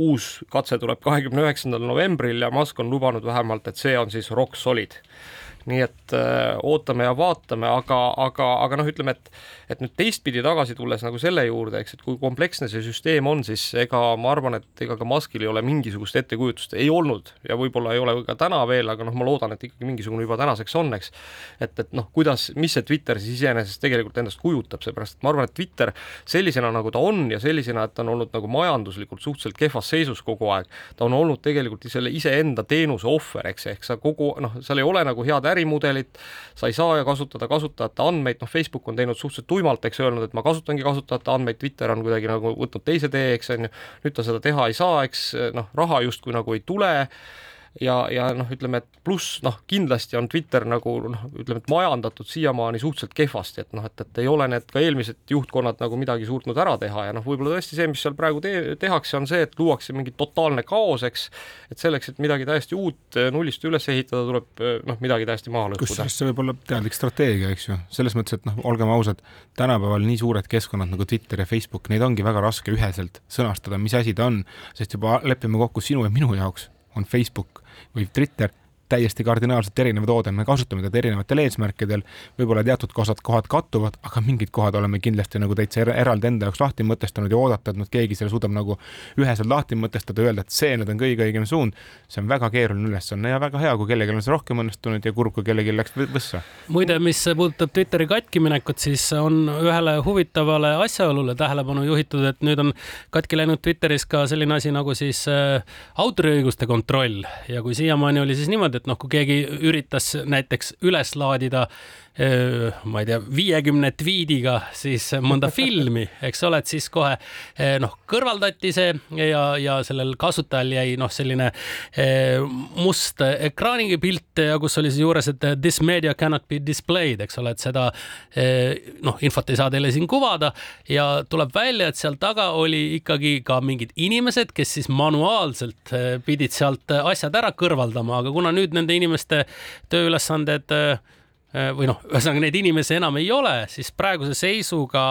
uus katse tuleb kahekümne üheksandal novembril ja Musk on lubanud vähemalt, et see on siis rock solid nii et öö, ootame ja vaatame, aga, aga, aga noh, ütleme, et et nüüd teistpidi tagasi tulles nagu selle juurde, eks, et kui kompleksne see süsteem on, siis ega ma arvan, et ega ka Muskil ei ole mingisugust ettekujutust, ei olnud ja võib-olla ei ole ka täna veel, aga noh, ma loodan, et ikkagi mingisugune juba tänaseks on, eks. et, et noh, kuidas, mis see Twitter siis iseenesest tegelikult endast kujutab, seepärast et ma arvan, et Twitter sellisena, nagu ta on ja sellisena, et ta on olnud nagu majanduslikult suhteliselt kehvas seisus kogu aeg, ta on olnud tegelikult selle iseenda teenuse ohver, eks, ehk sa kogu noh, seal ei ole nagu head ärimudelit, sa ei saa kasutada kasutajate andmeid, noh, Facebook on teinud suhteliselt tuimalt, eks öelnud, et ma kasutangi kasutajate andmeid, Twitter on kuidagi nagu võtnud teise tee, eks on ju, nüüd ta seda teha ei saa, eks noh, raha justkui nagu ei tule ja, ja noh, ütleme, et pluss noh, kindlasti on Twitter nagu noh, ütleme, et majandatud siiamaani suhteliselt kehvasti, et noh, et, et ei ole need ka eelmised juhtkonnad nagu midagi suutnud ära teha ja noh, võib-olla tõesti see, mis seal praegu te tehakse, on see, et luuakse mingi totaalne kaos, eks, et selleks, et midagi täiesti uut nullist üles ehitada, tuleb noh, midagi täiesti maha lõhkuda. kusjuures see võib olla teadlik strateegia, eks ju, selles mõttes, et noh, olgem ausad, tänapäeval nii suured keskkonnad nagu Twitter ja Facebook, neid ongi väga raske üheselt sõnastada, mis asi ta on, sest juba lepime kokku sinu ja minu jaoks on Facebook või Twitter täiesti kardinaalselt erinev toode, me kasutame teda erinevatel eesmärkidel, võib-olla teatud kohad, kohad kattuvad, aga mingid kohad oleme kindlasti nagu täitsa eraldi enda jaoks lahti mõtestanud ja oodata, et nüüd keegi selle suudab nagu üheselt lahti mõtestada, öelda, et see nüüd on kõige õigem suund. see on väga keeruline ülesanne ja väga hea, kui kellelgi on see rohkem õnnestunud ja kurb, kui kellelgi läks võssa. muide, mis puudutab Twitteri katkiminekut, siis on ühele huvitavale asjaolule tähelepanu juhitud, et nüüd on katki läinud Twitteris ka selline asi nagu siis äh, autoriõiguste kontroll ja kui siiamaani oli siis niimoodi, et noh, kui keegi üritas näiteks üles laadida ma ei tea, viiekümne tweetiga siis mõnda filmi, eks ole, et siis kohe noh, kõrvaldati see ja, ja sellel kasutajal jäi noh, selline must ekraanipilt ja kus oli siis juures, et this media cannot be displayed, eks ole, et seda noh, infot ei saa teile siin kuvada. Ja tuleb välja, et seal taga oli ikkagi ka mingid inimesed, kes siis manuaalselt pidid sealt asjad ära kõrvaldama, aga kuna nüüd nende inimeste tööülesanded Äh, või noh, ühesõnaga neid inimesi enam ei ole, siis praeguse seisuga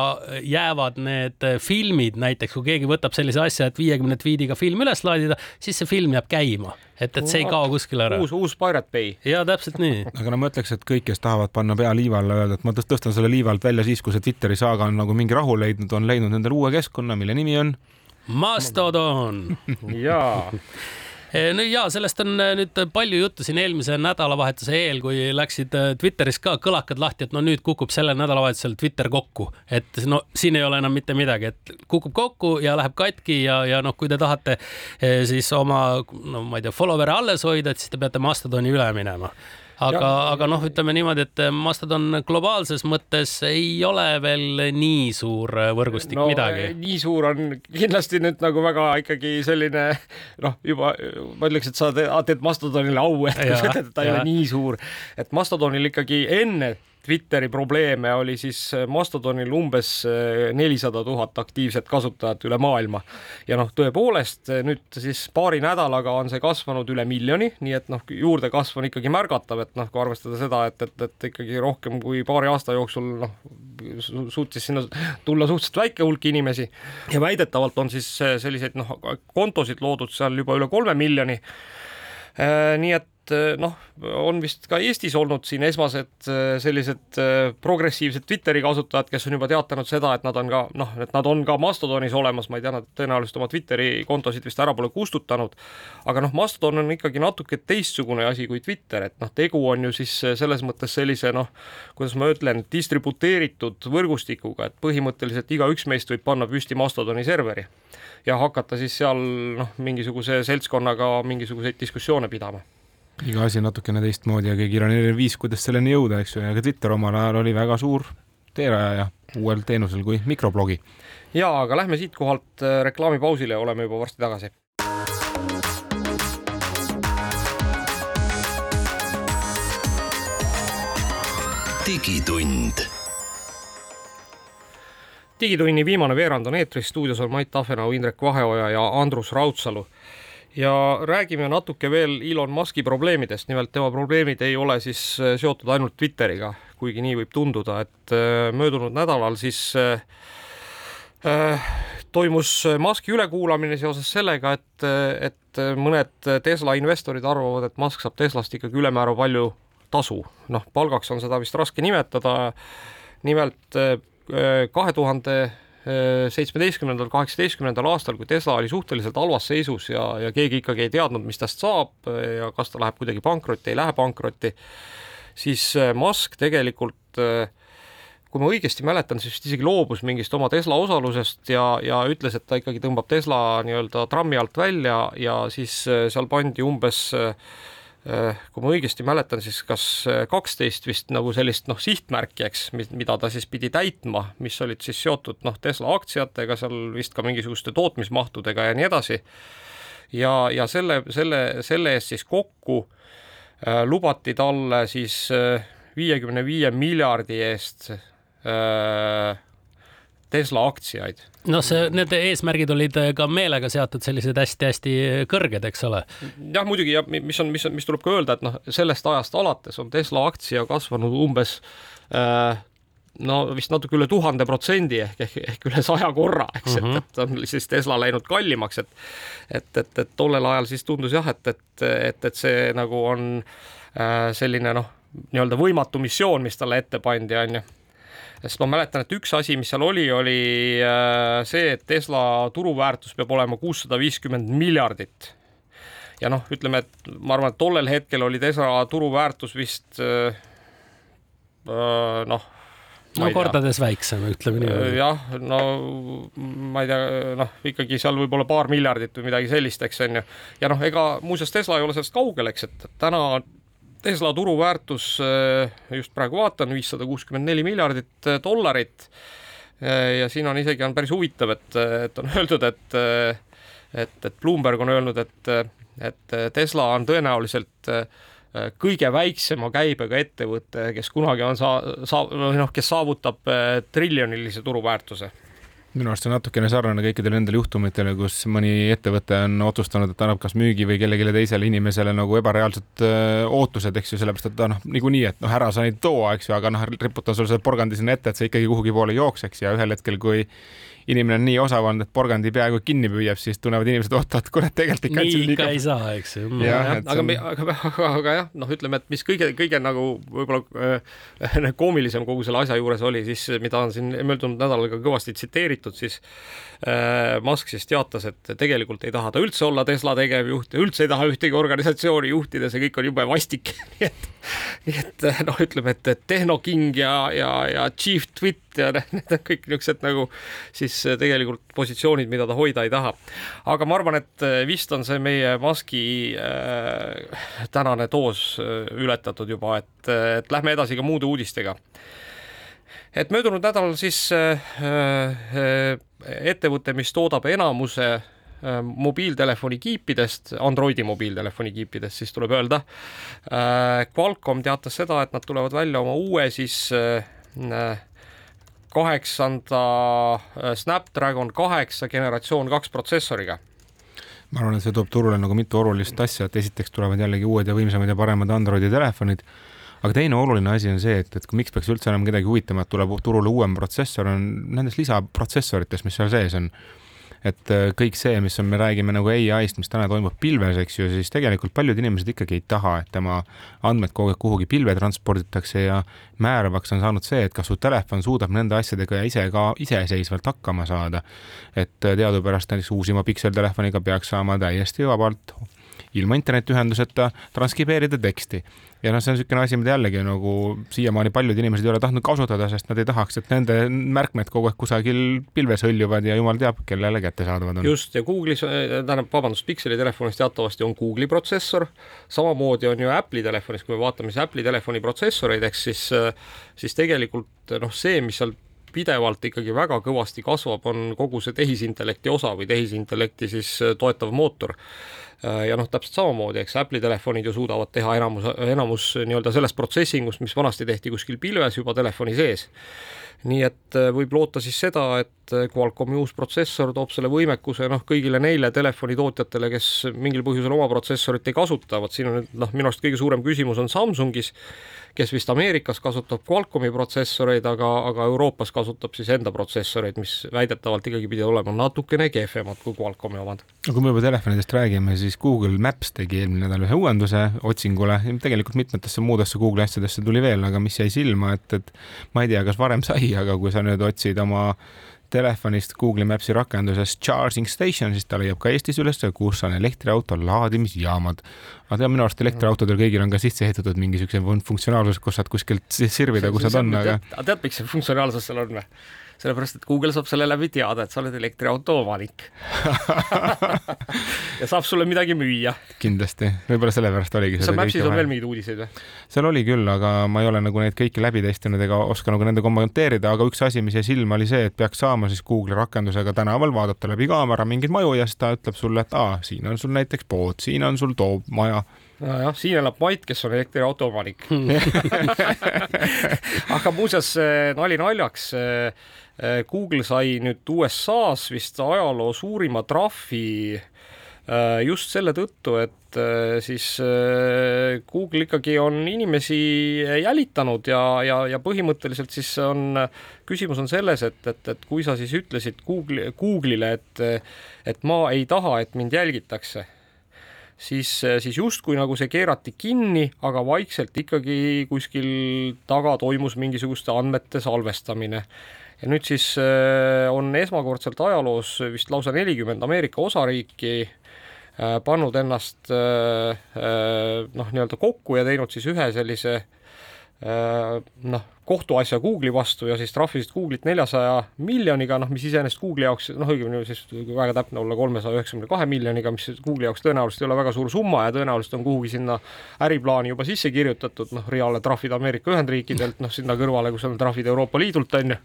jäävad need filmid, näiteks kui keegi võtab sellise asja, et viiekümne tweetiga film üles laadida, siis see film jääb käima, et, et see ei kao kuskile ära. uus, uus Pirate Bay. ja täpselt nii. aga no ma ütleks, et kõik, kes tahavad panna pea liiva alla, öelda, et ma tõstan selle liiva alt välja siis, kui see Twitteri saaga on nagu mingi rahu leidnud, on leidnud endale uue keskkonna, mille nimi on Mastodon jaa no ja sellest on eh, nüüd palju juttu siin eelmise nädalavahetuse eel, kui läksid eh, Twitteris ka kõlakad lahti, et no nüüd kukub sellel nädalavahetusel Twitter kokku, et no siin ei ole enam mitte midagi, et kukub kokku ja läheb katki ja, ja noh, kui te tahate siis oma, no ma ei tea, follower'e alles hoida, et siis te peate Mastodoni üle minema aga, aga noh, ütleme niimoodi, et Mastodon globaalses mõttes ei ole veel nii suur võrgustik no, midagi. nii suur on kindlasti nüüd nagu väga ikkagi selline noh, juba ma ütleks, et sa teed, Mastodonile au, et ta ei ole nii suur, et Mastodonil ikkagi enne Twitteri probleeme oli siis äh, Mastodonil umbes äh, nelisada tuhat aktiivset kasutajat üle maailma. ja noh, tõepoolest äh, nüüd siis paari nädalaga on see kasvanud üle miljoni, nii et noh, juurdekasv on ikkagi märgatav, et noh, kui arvestada seda, et, et, et ikkagi rohkem kui paari aasta jooksul noh, suutis sinna tulla suhteliselt väike hulk inimesi ja väidetavalt on siis selliseid noh, kontosid loodud seal juba üle kolme miljoni. nii et et eh, noh, on vist ka Eestis olnud siin esmased eh, sellised eh, progressiivsed Twitteri kasutajad, kes on juba teatanud seda, et nad on ka noh, et nad on ka Mastodonis olemas, ma ei tea, nad tõenäoliselt oma Twitteri kontosid vist ära pole kustutanud. aga noh, Mastodon on ikkagi natuke teistsugune asi kui Twitter, et noh, tegu on ju siis selles mõttes sellise noh, kuidas ma ütlen, distributeeritud võrgustikuga, et põhimõtteliselt igaüks meist võib panna püsti Mastodoni serveri ja hakata siis seal noh, mingisuguse seltskonnaga mingisuguseid diskussioone pidama iga asi natukene teistmoodi ja kõigil on erinev viis, kuidas selleni jõuda, eks ju, ja ka Twitter omal ajal oli väga suur teerajaja uuel teenusel kui mikroblogi. ja aga lähme siitkohalt äh, reklaamipausile oleme juba varsti tagasi. digitund digitunni viimane veerand on eetris, stuudios on Mait Tafenau, Indrek Vaheoja ja Andrus Raudsalu ja räägime natuke veel Elon Musk'i probleemidest, nimelt tema probleemid ei ole siis äh, seotud ainult Twitteriga, kuigi nii võib tunduda, et äh, möödunud nädalal siis äh, toimus Muski ülekuulamine seoses sellega, et, et mõned Tesla investorid arvavad, et Musk saab Teslast ikkagi ülemäära palju tasu. noh, palgaks on seda vist raske nimetada. nimelt kahe tuhande seitsmeteistkümnendal, kaheksateistkümnendal aastal, kui Tesla oli suhteliselt halvas seisus ja, ja keegi ikkagi ei teadnud, mis tast saab ja kas ta läheb kuidagi pankrotti, ei lähe pankrotti, siis Musk tegelikult äh, kui ma õigesti mäletan, siis vist isegi loobus mingist oma Tesla osalusest ja, ja ütles, et ta ikkagi tõmbab Tesla nii-öelda trammi alt välja ja siis äh, seal pandi umbes äh, äh, kui ma õigesti mäletan, siis kas kaksteist vist nagu sellist noh, sihtmärki, eks, mida ta siis pidi täitma, mis olid siis seotud noh, Tesla aktsiatega, seal vist ka mingisuguste tootmismahtudega ja nii edasi. ja, ja selle, selle, selle eest siis kokku äh, lubati talle siis viiekümne viie miljardi eest Äh, Tesla aktsiaid. noh, see, need eesmärgid olid ka meelega seatud sellised hästi-hästi kõrged, eks ole? jah, muidugi ja mis on, mis on, mis tuleb ka öelda, et noh, sellest ajast alates on Tesla aktsia kasvanud umbes äh, no vist natuke üle tuhande protsendi ehk, ehk, ehk üle saja korra, eks mm, -hmm. et, et on siis Tesla läinud kallimaks, et et, et, et tollel ajal siis tundus jah, et, et, et, et see nagu on äh, selline noh, nii-öelda võimatu missioon, mis talle ette pandi, on ju sest ma mäletan, et üks asi, mis seal oli, oli äh, see, et Tesla turuväärtus peab olema kuussada viiskümmend miljardit. ja noh, ütleme, et ma arvan, et tollel hetkel oli Tesla turuväärtus vist äh, äh, noh no kordades väiksem, ütleme niimoodi. jah, no ma ei tea, noh, ikkagi seal võib-olla paar miljardit või midagi sellist, eks on ju. ja noh, ega muuseas Tesla ei ole sellest kaugel, eks, et täna Tesla turuväärtus, eh, just praegu vaatan, viissada kuuskümmend neli miljardit eh, dollarit. Eh, ja siin on isegi on päris huvitav, et, et on öeldud, et, et, et Bloomberg on öelnud, et, et Tesla on tõenäoliselt kõige väiksema käibega ettevõte, kes kunagi on saa-, saa-, noh, kes saavutab triljonilise turuväärtuse minu arust see on natukene sarnane kõikidele nendele juhtumitele, kus mõni ettevõte on otsustanud, et annab kas müügi või kellelegi teisele inimesele nagu ebareaalsed ootused, eks ju, sellepärast et ta noh, niikuinii, et noh, ära sa neid too, eks ju, aga noh, riputan sulle selle porgandi sinna ette, et see ikkagi kuhugi poole jookseks ja ühel hetkel, kui inimene on nii osav olnud, et porgandi peaaegu kinni püüab, siis tunnevad inimesed, oot-oot, kurat, tegelikult ikka nii ikka ei saa, eks ju. aga, aga, aga, aga, aga jah, noh, ütleme, et mis kõige, kõige nagu võib-olla äh, koomilisem kogu selle asja juures oli siis, mida on siin möödunud nädalal ka kõvasti tsiteeritud, siis äh, Musk siis teatas, et tegelikult ei taha ta üldse olla Tesla tegevjuht ja üldse ei taha ühtegi organisatsiooni juhtida, see kõik on jube vastik nii et, nii et noh, ütleme, et Tehnoking ja, ja, ja Chief Twit ja need on kõik niisugused nagu siis siis tegelikult positsioonid, mida ta hoida ei taha. aga ma arvan, et äh, vist on see meie Muski äh, tänane doos äh, ületatud juba, et, äh, et lähme edasi ka muude uudistega et möödunud nädalal siis äh, äh, ettevõte, mis toodab enamuse äh, mobiiltelefoni kiipidest, Androidi mobiiltelefoni kiipidest, siis tuleb öelda äh,. Qualcomm teatas seda, et nad tulevad välja oma uue siis äh, kaheksanda Snapdragon kaheksa generatsioon kaks protsessoriga ma arvan, et see toob turule nagu mitu olulist asja, et esiteks tulevad jällegi uued ja võimsamad ja paremad Androidi telefonid, aga teine oluline asi on see, et, et miks peaks üldse enam kedagi huvitama, et tuleb turule uuem protsessor, on nendes lisaprotsessorites, mis seal sees on et äh, kõik see, mis on, me räägime nagu ai-st, mis täna toimub pilves, eks ju, siis tegelikult paljud inimesed ikkagi ei taha, et tema andmed kogu aeg kuhugi pilve transporditakse ja määravaks on saanud see, et kas su telefon suudab nende asjadega ise ka iseseisvalt hakkama saada. et äh, teadupärast näiteks uusima pikseltelefoniga peaks saama täiesti vabalt ilma internetiühenduseta transkribeerida teksti ja noh, see on niisugune asi, mida jällegi nagu siiamaani paljud inimesed ei ole tahtnud kasutada, sest nad ei tahaks, et nende märkmed kogu aeg kusagil pilves hõljuvad ja jumal teab, kellele kättesaadavad on. just, ja Google'is, tähendab, vabandust, Pixeli telefonis teatavasti on Google'i protsessor, samamoodi on ju Apple'i telefonis, kui me vaatame siis Apple'i telefoni protsessoreid, ehk siis, siis tegelikult noh, see, mis seal pidevalt ikkagi väga kõvasti kasvab, on kogu see tehisintellekti osa või tehisintellekti siis toetav mootor Äh, ja noh, täpselt samamoodi, eks Apple'i telefonid ju suudavad teha enamus, enamus nii-öelda sellest protsessingust, mis vanasti tehti kuskil pilves juba telefoni sees. nii et äh, võib loota siis seda, et äh, Qualcomm'i uus protsessor toob selle võimekuse noh, kõigile neile telefonitootjatele, kes mingil põhjusel oma protsessorit ei kasuta, vot siin on nüüd noh, minu arust kõige suurem küsimus on Samsungis, kes vist Ameerikas kasutab Qualcomm'i protsessoreid, aga, aga Euroopas kasutab siis enda protsessoreid, mis väidetavalt ikkagi pidi olema natukene kehvemad kui Qualcomm'i omad. kui me juba telefonidest räägime, siis Google Maps tegi eelmine nädal ühe uuenduse otsingule, tegelikult mitmetesse muudesse Google'i asjadesse tuli veel, aga mis jäi silma, et, et ma ei tea, kas varem sai, aga kui sa nüüd otsid oma telefonist Google Maps'i rakenduses charging station, siis ta leiab ka Eestis üles, kus on elektriauto laadimisjaamad. aga tead, minu arust elektriautodel kõigil on ka sisse ehitatud mingi siukse funktsionaalsus, kus saad kuskilt sirvida, kus nad on, aga. tead, miks see funktsionaalsus seal on või? Sellepärast et Google saab selle läbi teada, et sa oled elektriauto omanik ja saab sulle midagi müüa. kindlasti, võib-olla sellepärast oligi. kas seal Maps'is on veel mingeid uudiseid või? seal oli küll, aga ma ei ole nagu neid kõiki läbi testinud ega oska nagu nende kommenteerida, aga üks asi, mis jäi silma, oli see, et peaks saama siis Google'i rakendusega tänaval vaadata läbi kaamera mingeid maju ja siis ta ütleb sulle, et aa, siin on sul näiteks pood, siin on sul too maja nojah, siin elab Mait, kes on elektriauto omanik aga muuseas, nali naljaks Äh, Google sai nüüd USA-s vist ajaloo suurima trahvi äh, just selle tõttu, et äh, siis Google ikkagi on inimesi jälitanud ja, ja, ja põhimõtteliselt siis on, küsimus on selles, et, et, et kui sa siis ütlesid Google, Google'ile, et, et ma ei taha, et mind jälgitakse, siis, siis justkui nagu see keerati kinni, aga vaikselt ikkagi kuskil taga toimus mingisuguste andmete salvestamine. Ja nüüd siis äh, on esmakordselt ajaloos vist lausa nelikümmend Ameerika osariiki äh, pannud ennast noh, nii-öelda kokku ja teinud siis ühe sellise noh, kohtuasja Google'i vastu ja siis trahvisid Google'it neljasaja miljoniga, noh, mis iseenesest Google'i jaoks, noh, õigemini siis väga täpne olla, kolmesaja üheksakümne kahe miljoniga, mis Google'i jaoks tõenäoliselt ei ole väga suur summa ja tõenäoliselt on kuhugi sinna äriplaani juba sisse kirjutatud, noh, reaalne trahvid Ameerika Ühendriikidelt, noh, sinna kõrvale, kus on trahvid Euroopa Liidult, on ju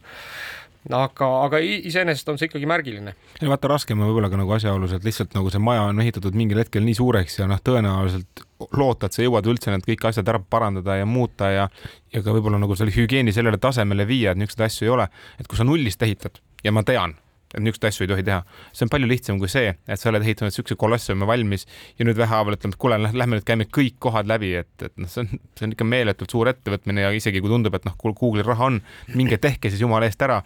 aga, aga iseenesest on see ikkagi märgiline. ja vaata, raskem on võib-olla ka nagu asjaolus, et lihtsalt nagu see maja on ehitatud mingil hetkel nii suureks ja noh, tõenäoliselt loota, et sa jõuad üldse need kõik asjad ära parandada ja muuta ja ja ka võib-olla nagu selle hügieeni sellele tasemele viia, et niisuguseid asju ei ole, et kui sa nullist ehitad ja ma tean, et niisuguseid asju ei tohi teha. see on palju lihtsam kui see, et sa oled ehitanud niisuguse kolossiumi valmis ja nüüd vähehaaval ütleme, et kuule, lähme nüüd käime kõik kohad läbi, et, et noh, see on, see on ikka meeletult suur ettevõtmine ja isegi kui tundub, et noh, Google'il raha on, minge tehke siis jumala eest ära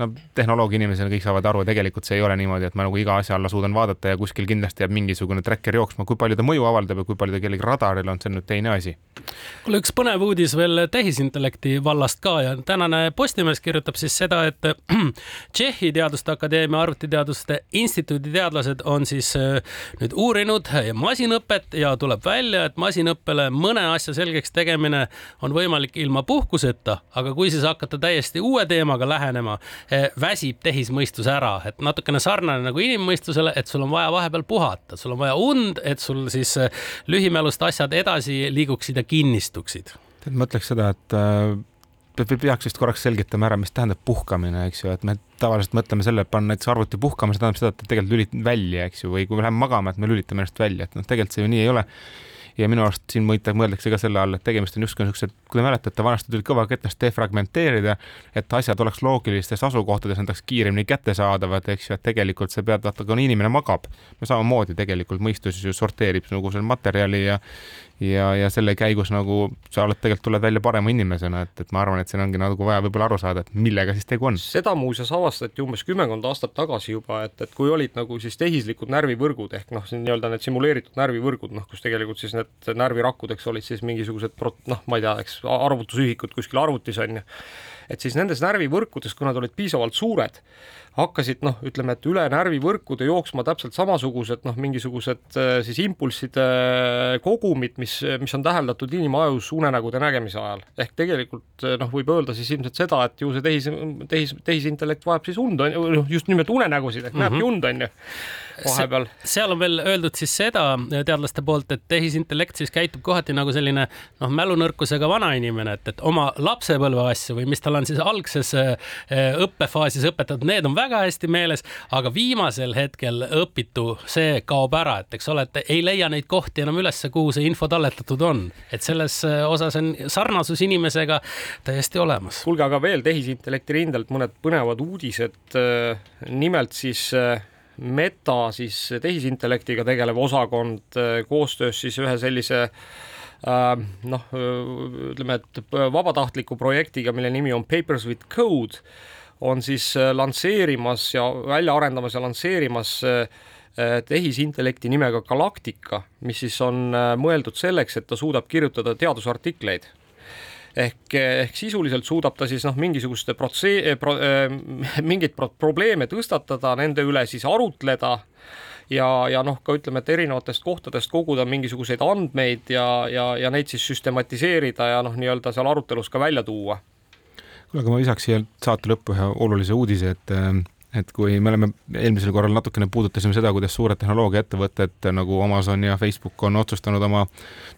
no tehnoloogia inimesena kõik saavad aru, tegelikult see ei ole niimoodi, et ma nagu iga asja alla suudan vaadata ja kuskil kindlasti jääb mingisugune tracker jooksma, kui palju ta mõju avaldab ja kui palju ta kellegi radaril on, see on nüüd teine asi. kuule, üks põnev uudis veel tehisintellekti vallast ka ja tänane Postimees kirjutab siis seda, et Tšehhi Teaduste Akadeemia Arvutiteaduste Instituudi teadlased on siis äh, nüüd uurinud masinõpet ja tuleb välja, et masinõppele mõne asja selgeks tegemine on võimalik ilma puhkuseta, aga kui siis hakata täiesti uue teemaga lähenema, väsib tehismõistus ära, et natukene sarnane nagu inimmõistusele, et sul on vaja vahepeal puhata, sul on vaja und, et sul siis eh, lühimälust asjad edasi liiguksid ja kinnistuksid. tead, ma ütleks seda, et äh, peaks vist korraks selgitama ära, mis tähendab puhkamine, eks ju, et me tavaliselt mõtleme selle, et panna näiteks arvuti puhkama, see tähendab seda, et tegelikult lülitame välja, eks ju, või kui me läheme magama, et me lülitame ennast välja, et noh, tegelikult see ju nii ei ole ja minu arust siin mõeldakse ka selle all, et tegemist on justkui niisugused, kui te mäletate, vanasti tuli kõva ketast defragmenteerida, et asjad oleks loogilistes asukohtades, need oleks kiiremini kättesaadavad, eks ju, et tegelikult sa pead, vaata, kui inimene magab, no samamoodi tegelikult mõistus ju sorteerib nagu selle materjali ja ja, ja selle käigus nagu sa oled tegelikult, tuled välja parema inimesena, et, et ma arvan, et siin ongi nagu vaja võib-olla aru saada, et millega siis tegu on. seda muuseas avastati umbes kümmekond aastat tagasi juba, et, et kui olid nagu siis tehislikud närvivõrgud ehk noh, nii-öelda need simuleeritud närvivõrgud, noh, kus tegelikult siis need närvirakkud, eks olid siis mingisugused prot-, noh, ma ei tea, eks arvutusühikud kuskil arvutis on ju, et siis nendes närvivõrkudes, kui nad olid piisavalt suured, hakkasid noh, ütleme, et üle närvivõrkude jooksma täpselt samasugused noh, mingisugused äh, siis impulsside äh, kogumid, mis, mis on täheldatud inimajus unenägude nägemise ajal. ehk tegelikult äh, noh, võib öelda siis ilmselt seda, et ju see tehis, tehis, tehisintellekt vajab siis und, on ju, noh, just nimelt unenägusid ehk mm -hmm. näebki und, on ju vahepeal. seal on veel öeldud siis seda teadlaste poolt, et tehisintellekt siis käitub kohati nagu selline noh, mälunõrkusega vanainimene, et, et oma lapsepõlve asju või mis tal on siis algses õppefaasis õpetatud, need on väga hästi meeles, aga viimasel hetkel õpitu, see kaob ära, et eks ole, et ei leia neid kohti enam ülesse, kuhu see info talletatud on, et selles osas on sarnasus inimesega täiesti olemas. kuulge, aga veel tehisintellekti rindelt mõned põnevad uudised. nimelt siis Meta siis tehisintellektiga tegelev osakond koostöös siis ühe sellise noh, ütleme, et vabatahtliku projektiga, mille nimi on Papers with Code, on siis lansseerimas ja välja arendamas ja lansseerimas tehisintellekti nimega Galactica, mis siis on mõeldud selleks, et ta suudab kirjutada teadusartikleid ehk, ehk sisuliselt suudab ta siis noh, mingisuguste protse- pro,, äh, mingeid pro probleeme tõstatada, nende üle siis arutleda ja, ja noh, ka ütleme, et erinevatest kohtadest koguda mingisuguseid andmeid ja, ja, ja neid siis süstematiseerida ja noh, nii-öelda seal arutelus ka välja tuua. kuule, aga ma lisaks siia saate lõppu ühe olulise uudise, et et kui me oleme eelmisel korral natukene puudutasime seda, kuidas suured tehnoloogiaettevõtted nagu Amazon ja Facebook on otsustanud oma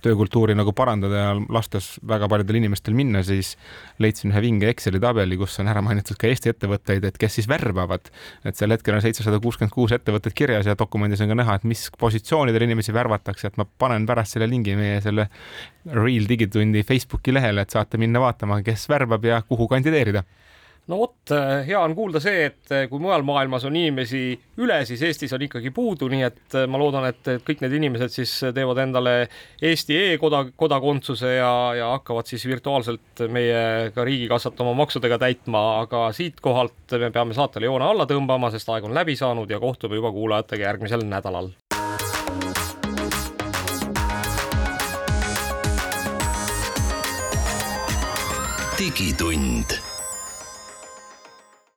töökultuuri nagu parandada ja lastes väga paljudel inimestel minna, siis leidsin ühe vinge Exceli tabeli, kus on ära mainitud ka Eesti ettevõtteid, et kes siis värbavad. et sel hetkel on seitsesada kuuskümmend kuus ettevõtet kirjas ja dokumendis on ka näha, et mis positsioonidel inimesi värvatakse, et ma panen pärast selle lingi meie selle Real Digitundi Facebooki lehele, et saate minna vaatama, kes värbab ja kuhu kandideerida no vot, äh, hea on kuulda see, et äh, kui mujal maailmas on inimesi üle, siis Eestis on ikkagi puudu, nii et äh, ma loodan, et kõik need inimesed siis teevad endale Eesti e-koda, kodakondsuse ja, ja hakkavad siis virtuaalselt meie ka riigikassat oma maksudega täitma, aga siitkohalt me peame saatele joone alla tõmbama, sest aeg on läbi saanud ja kohtume juba kuulajatega järgmisel nädalal. digitund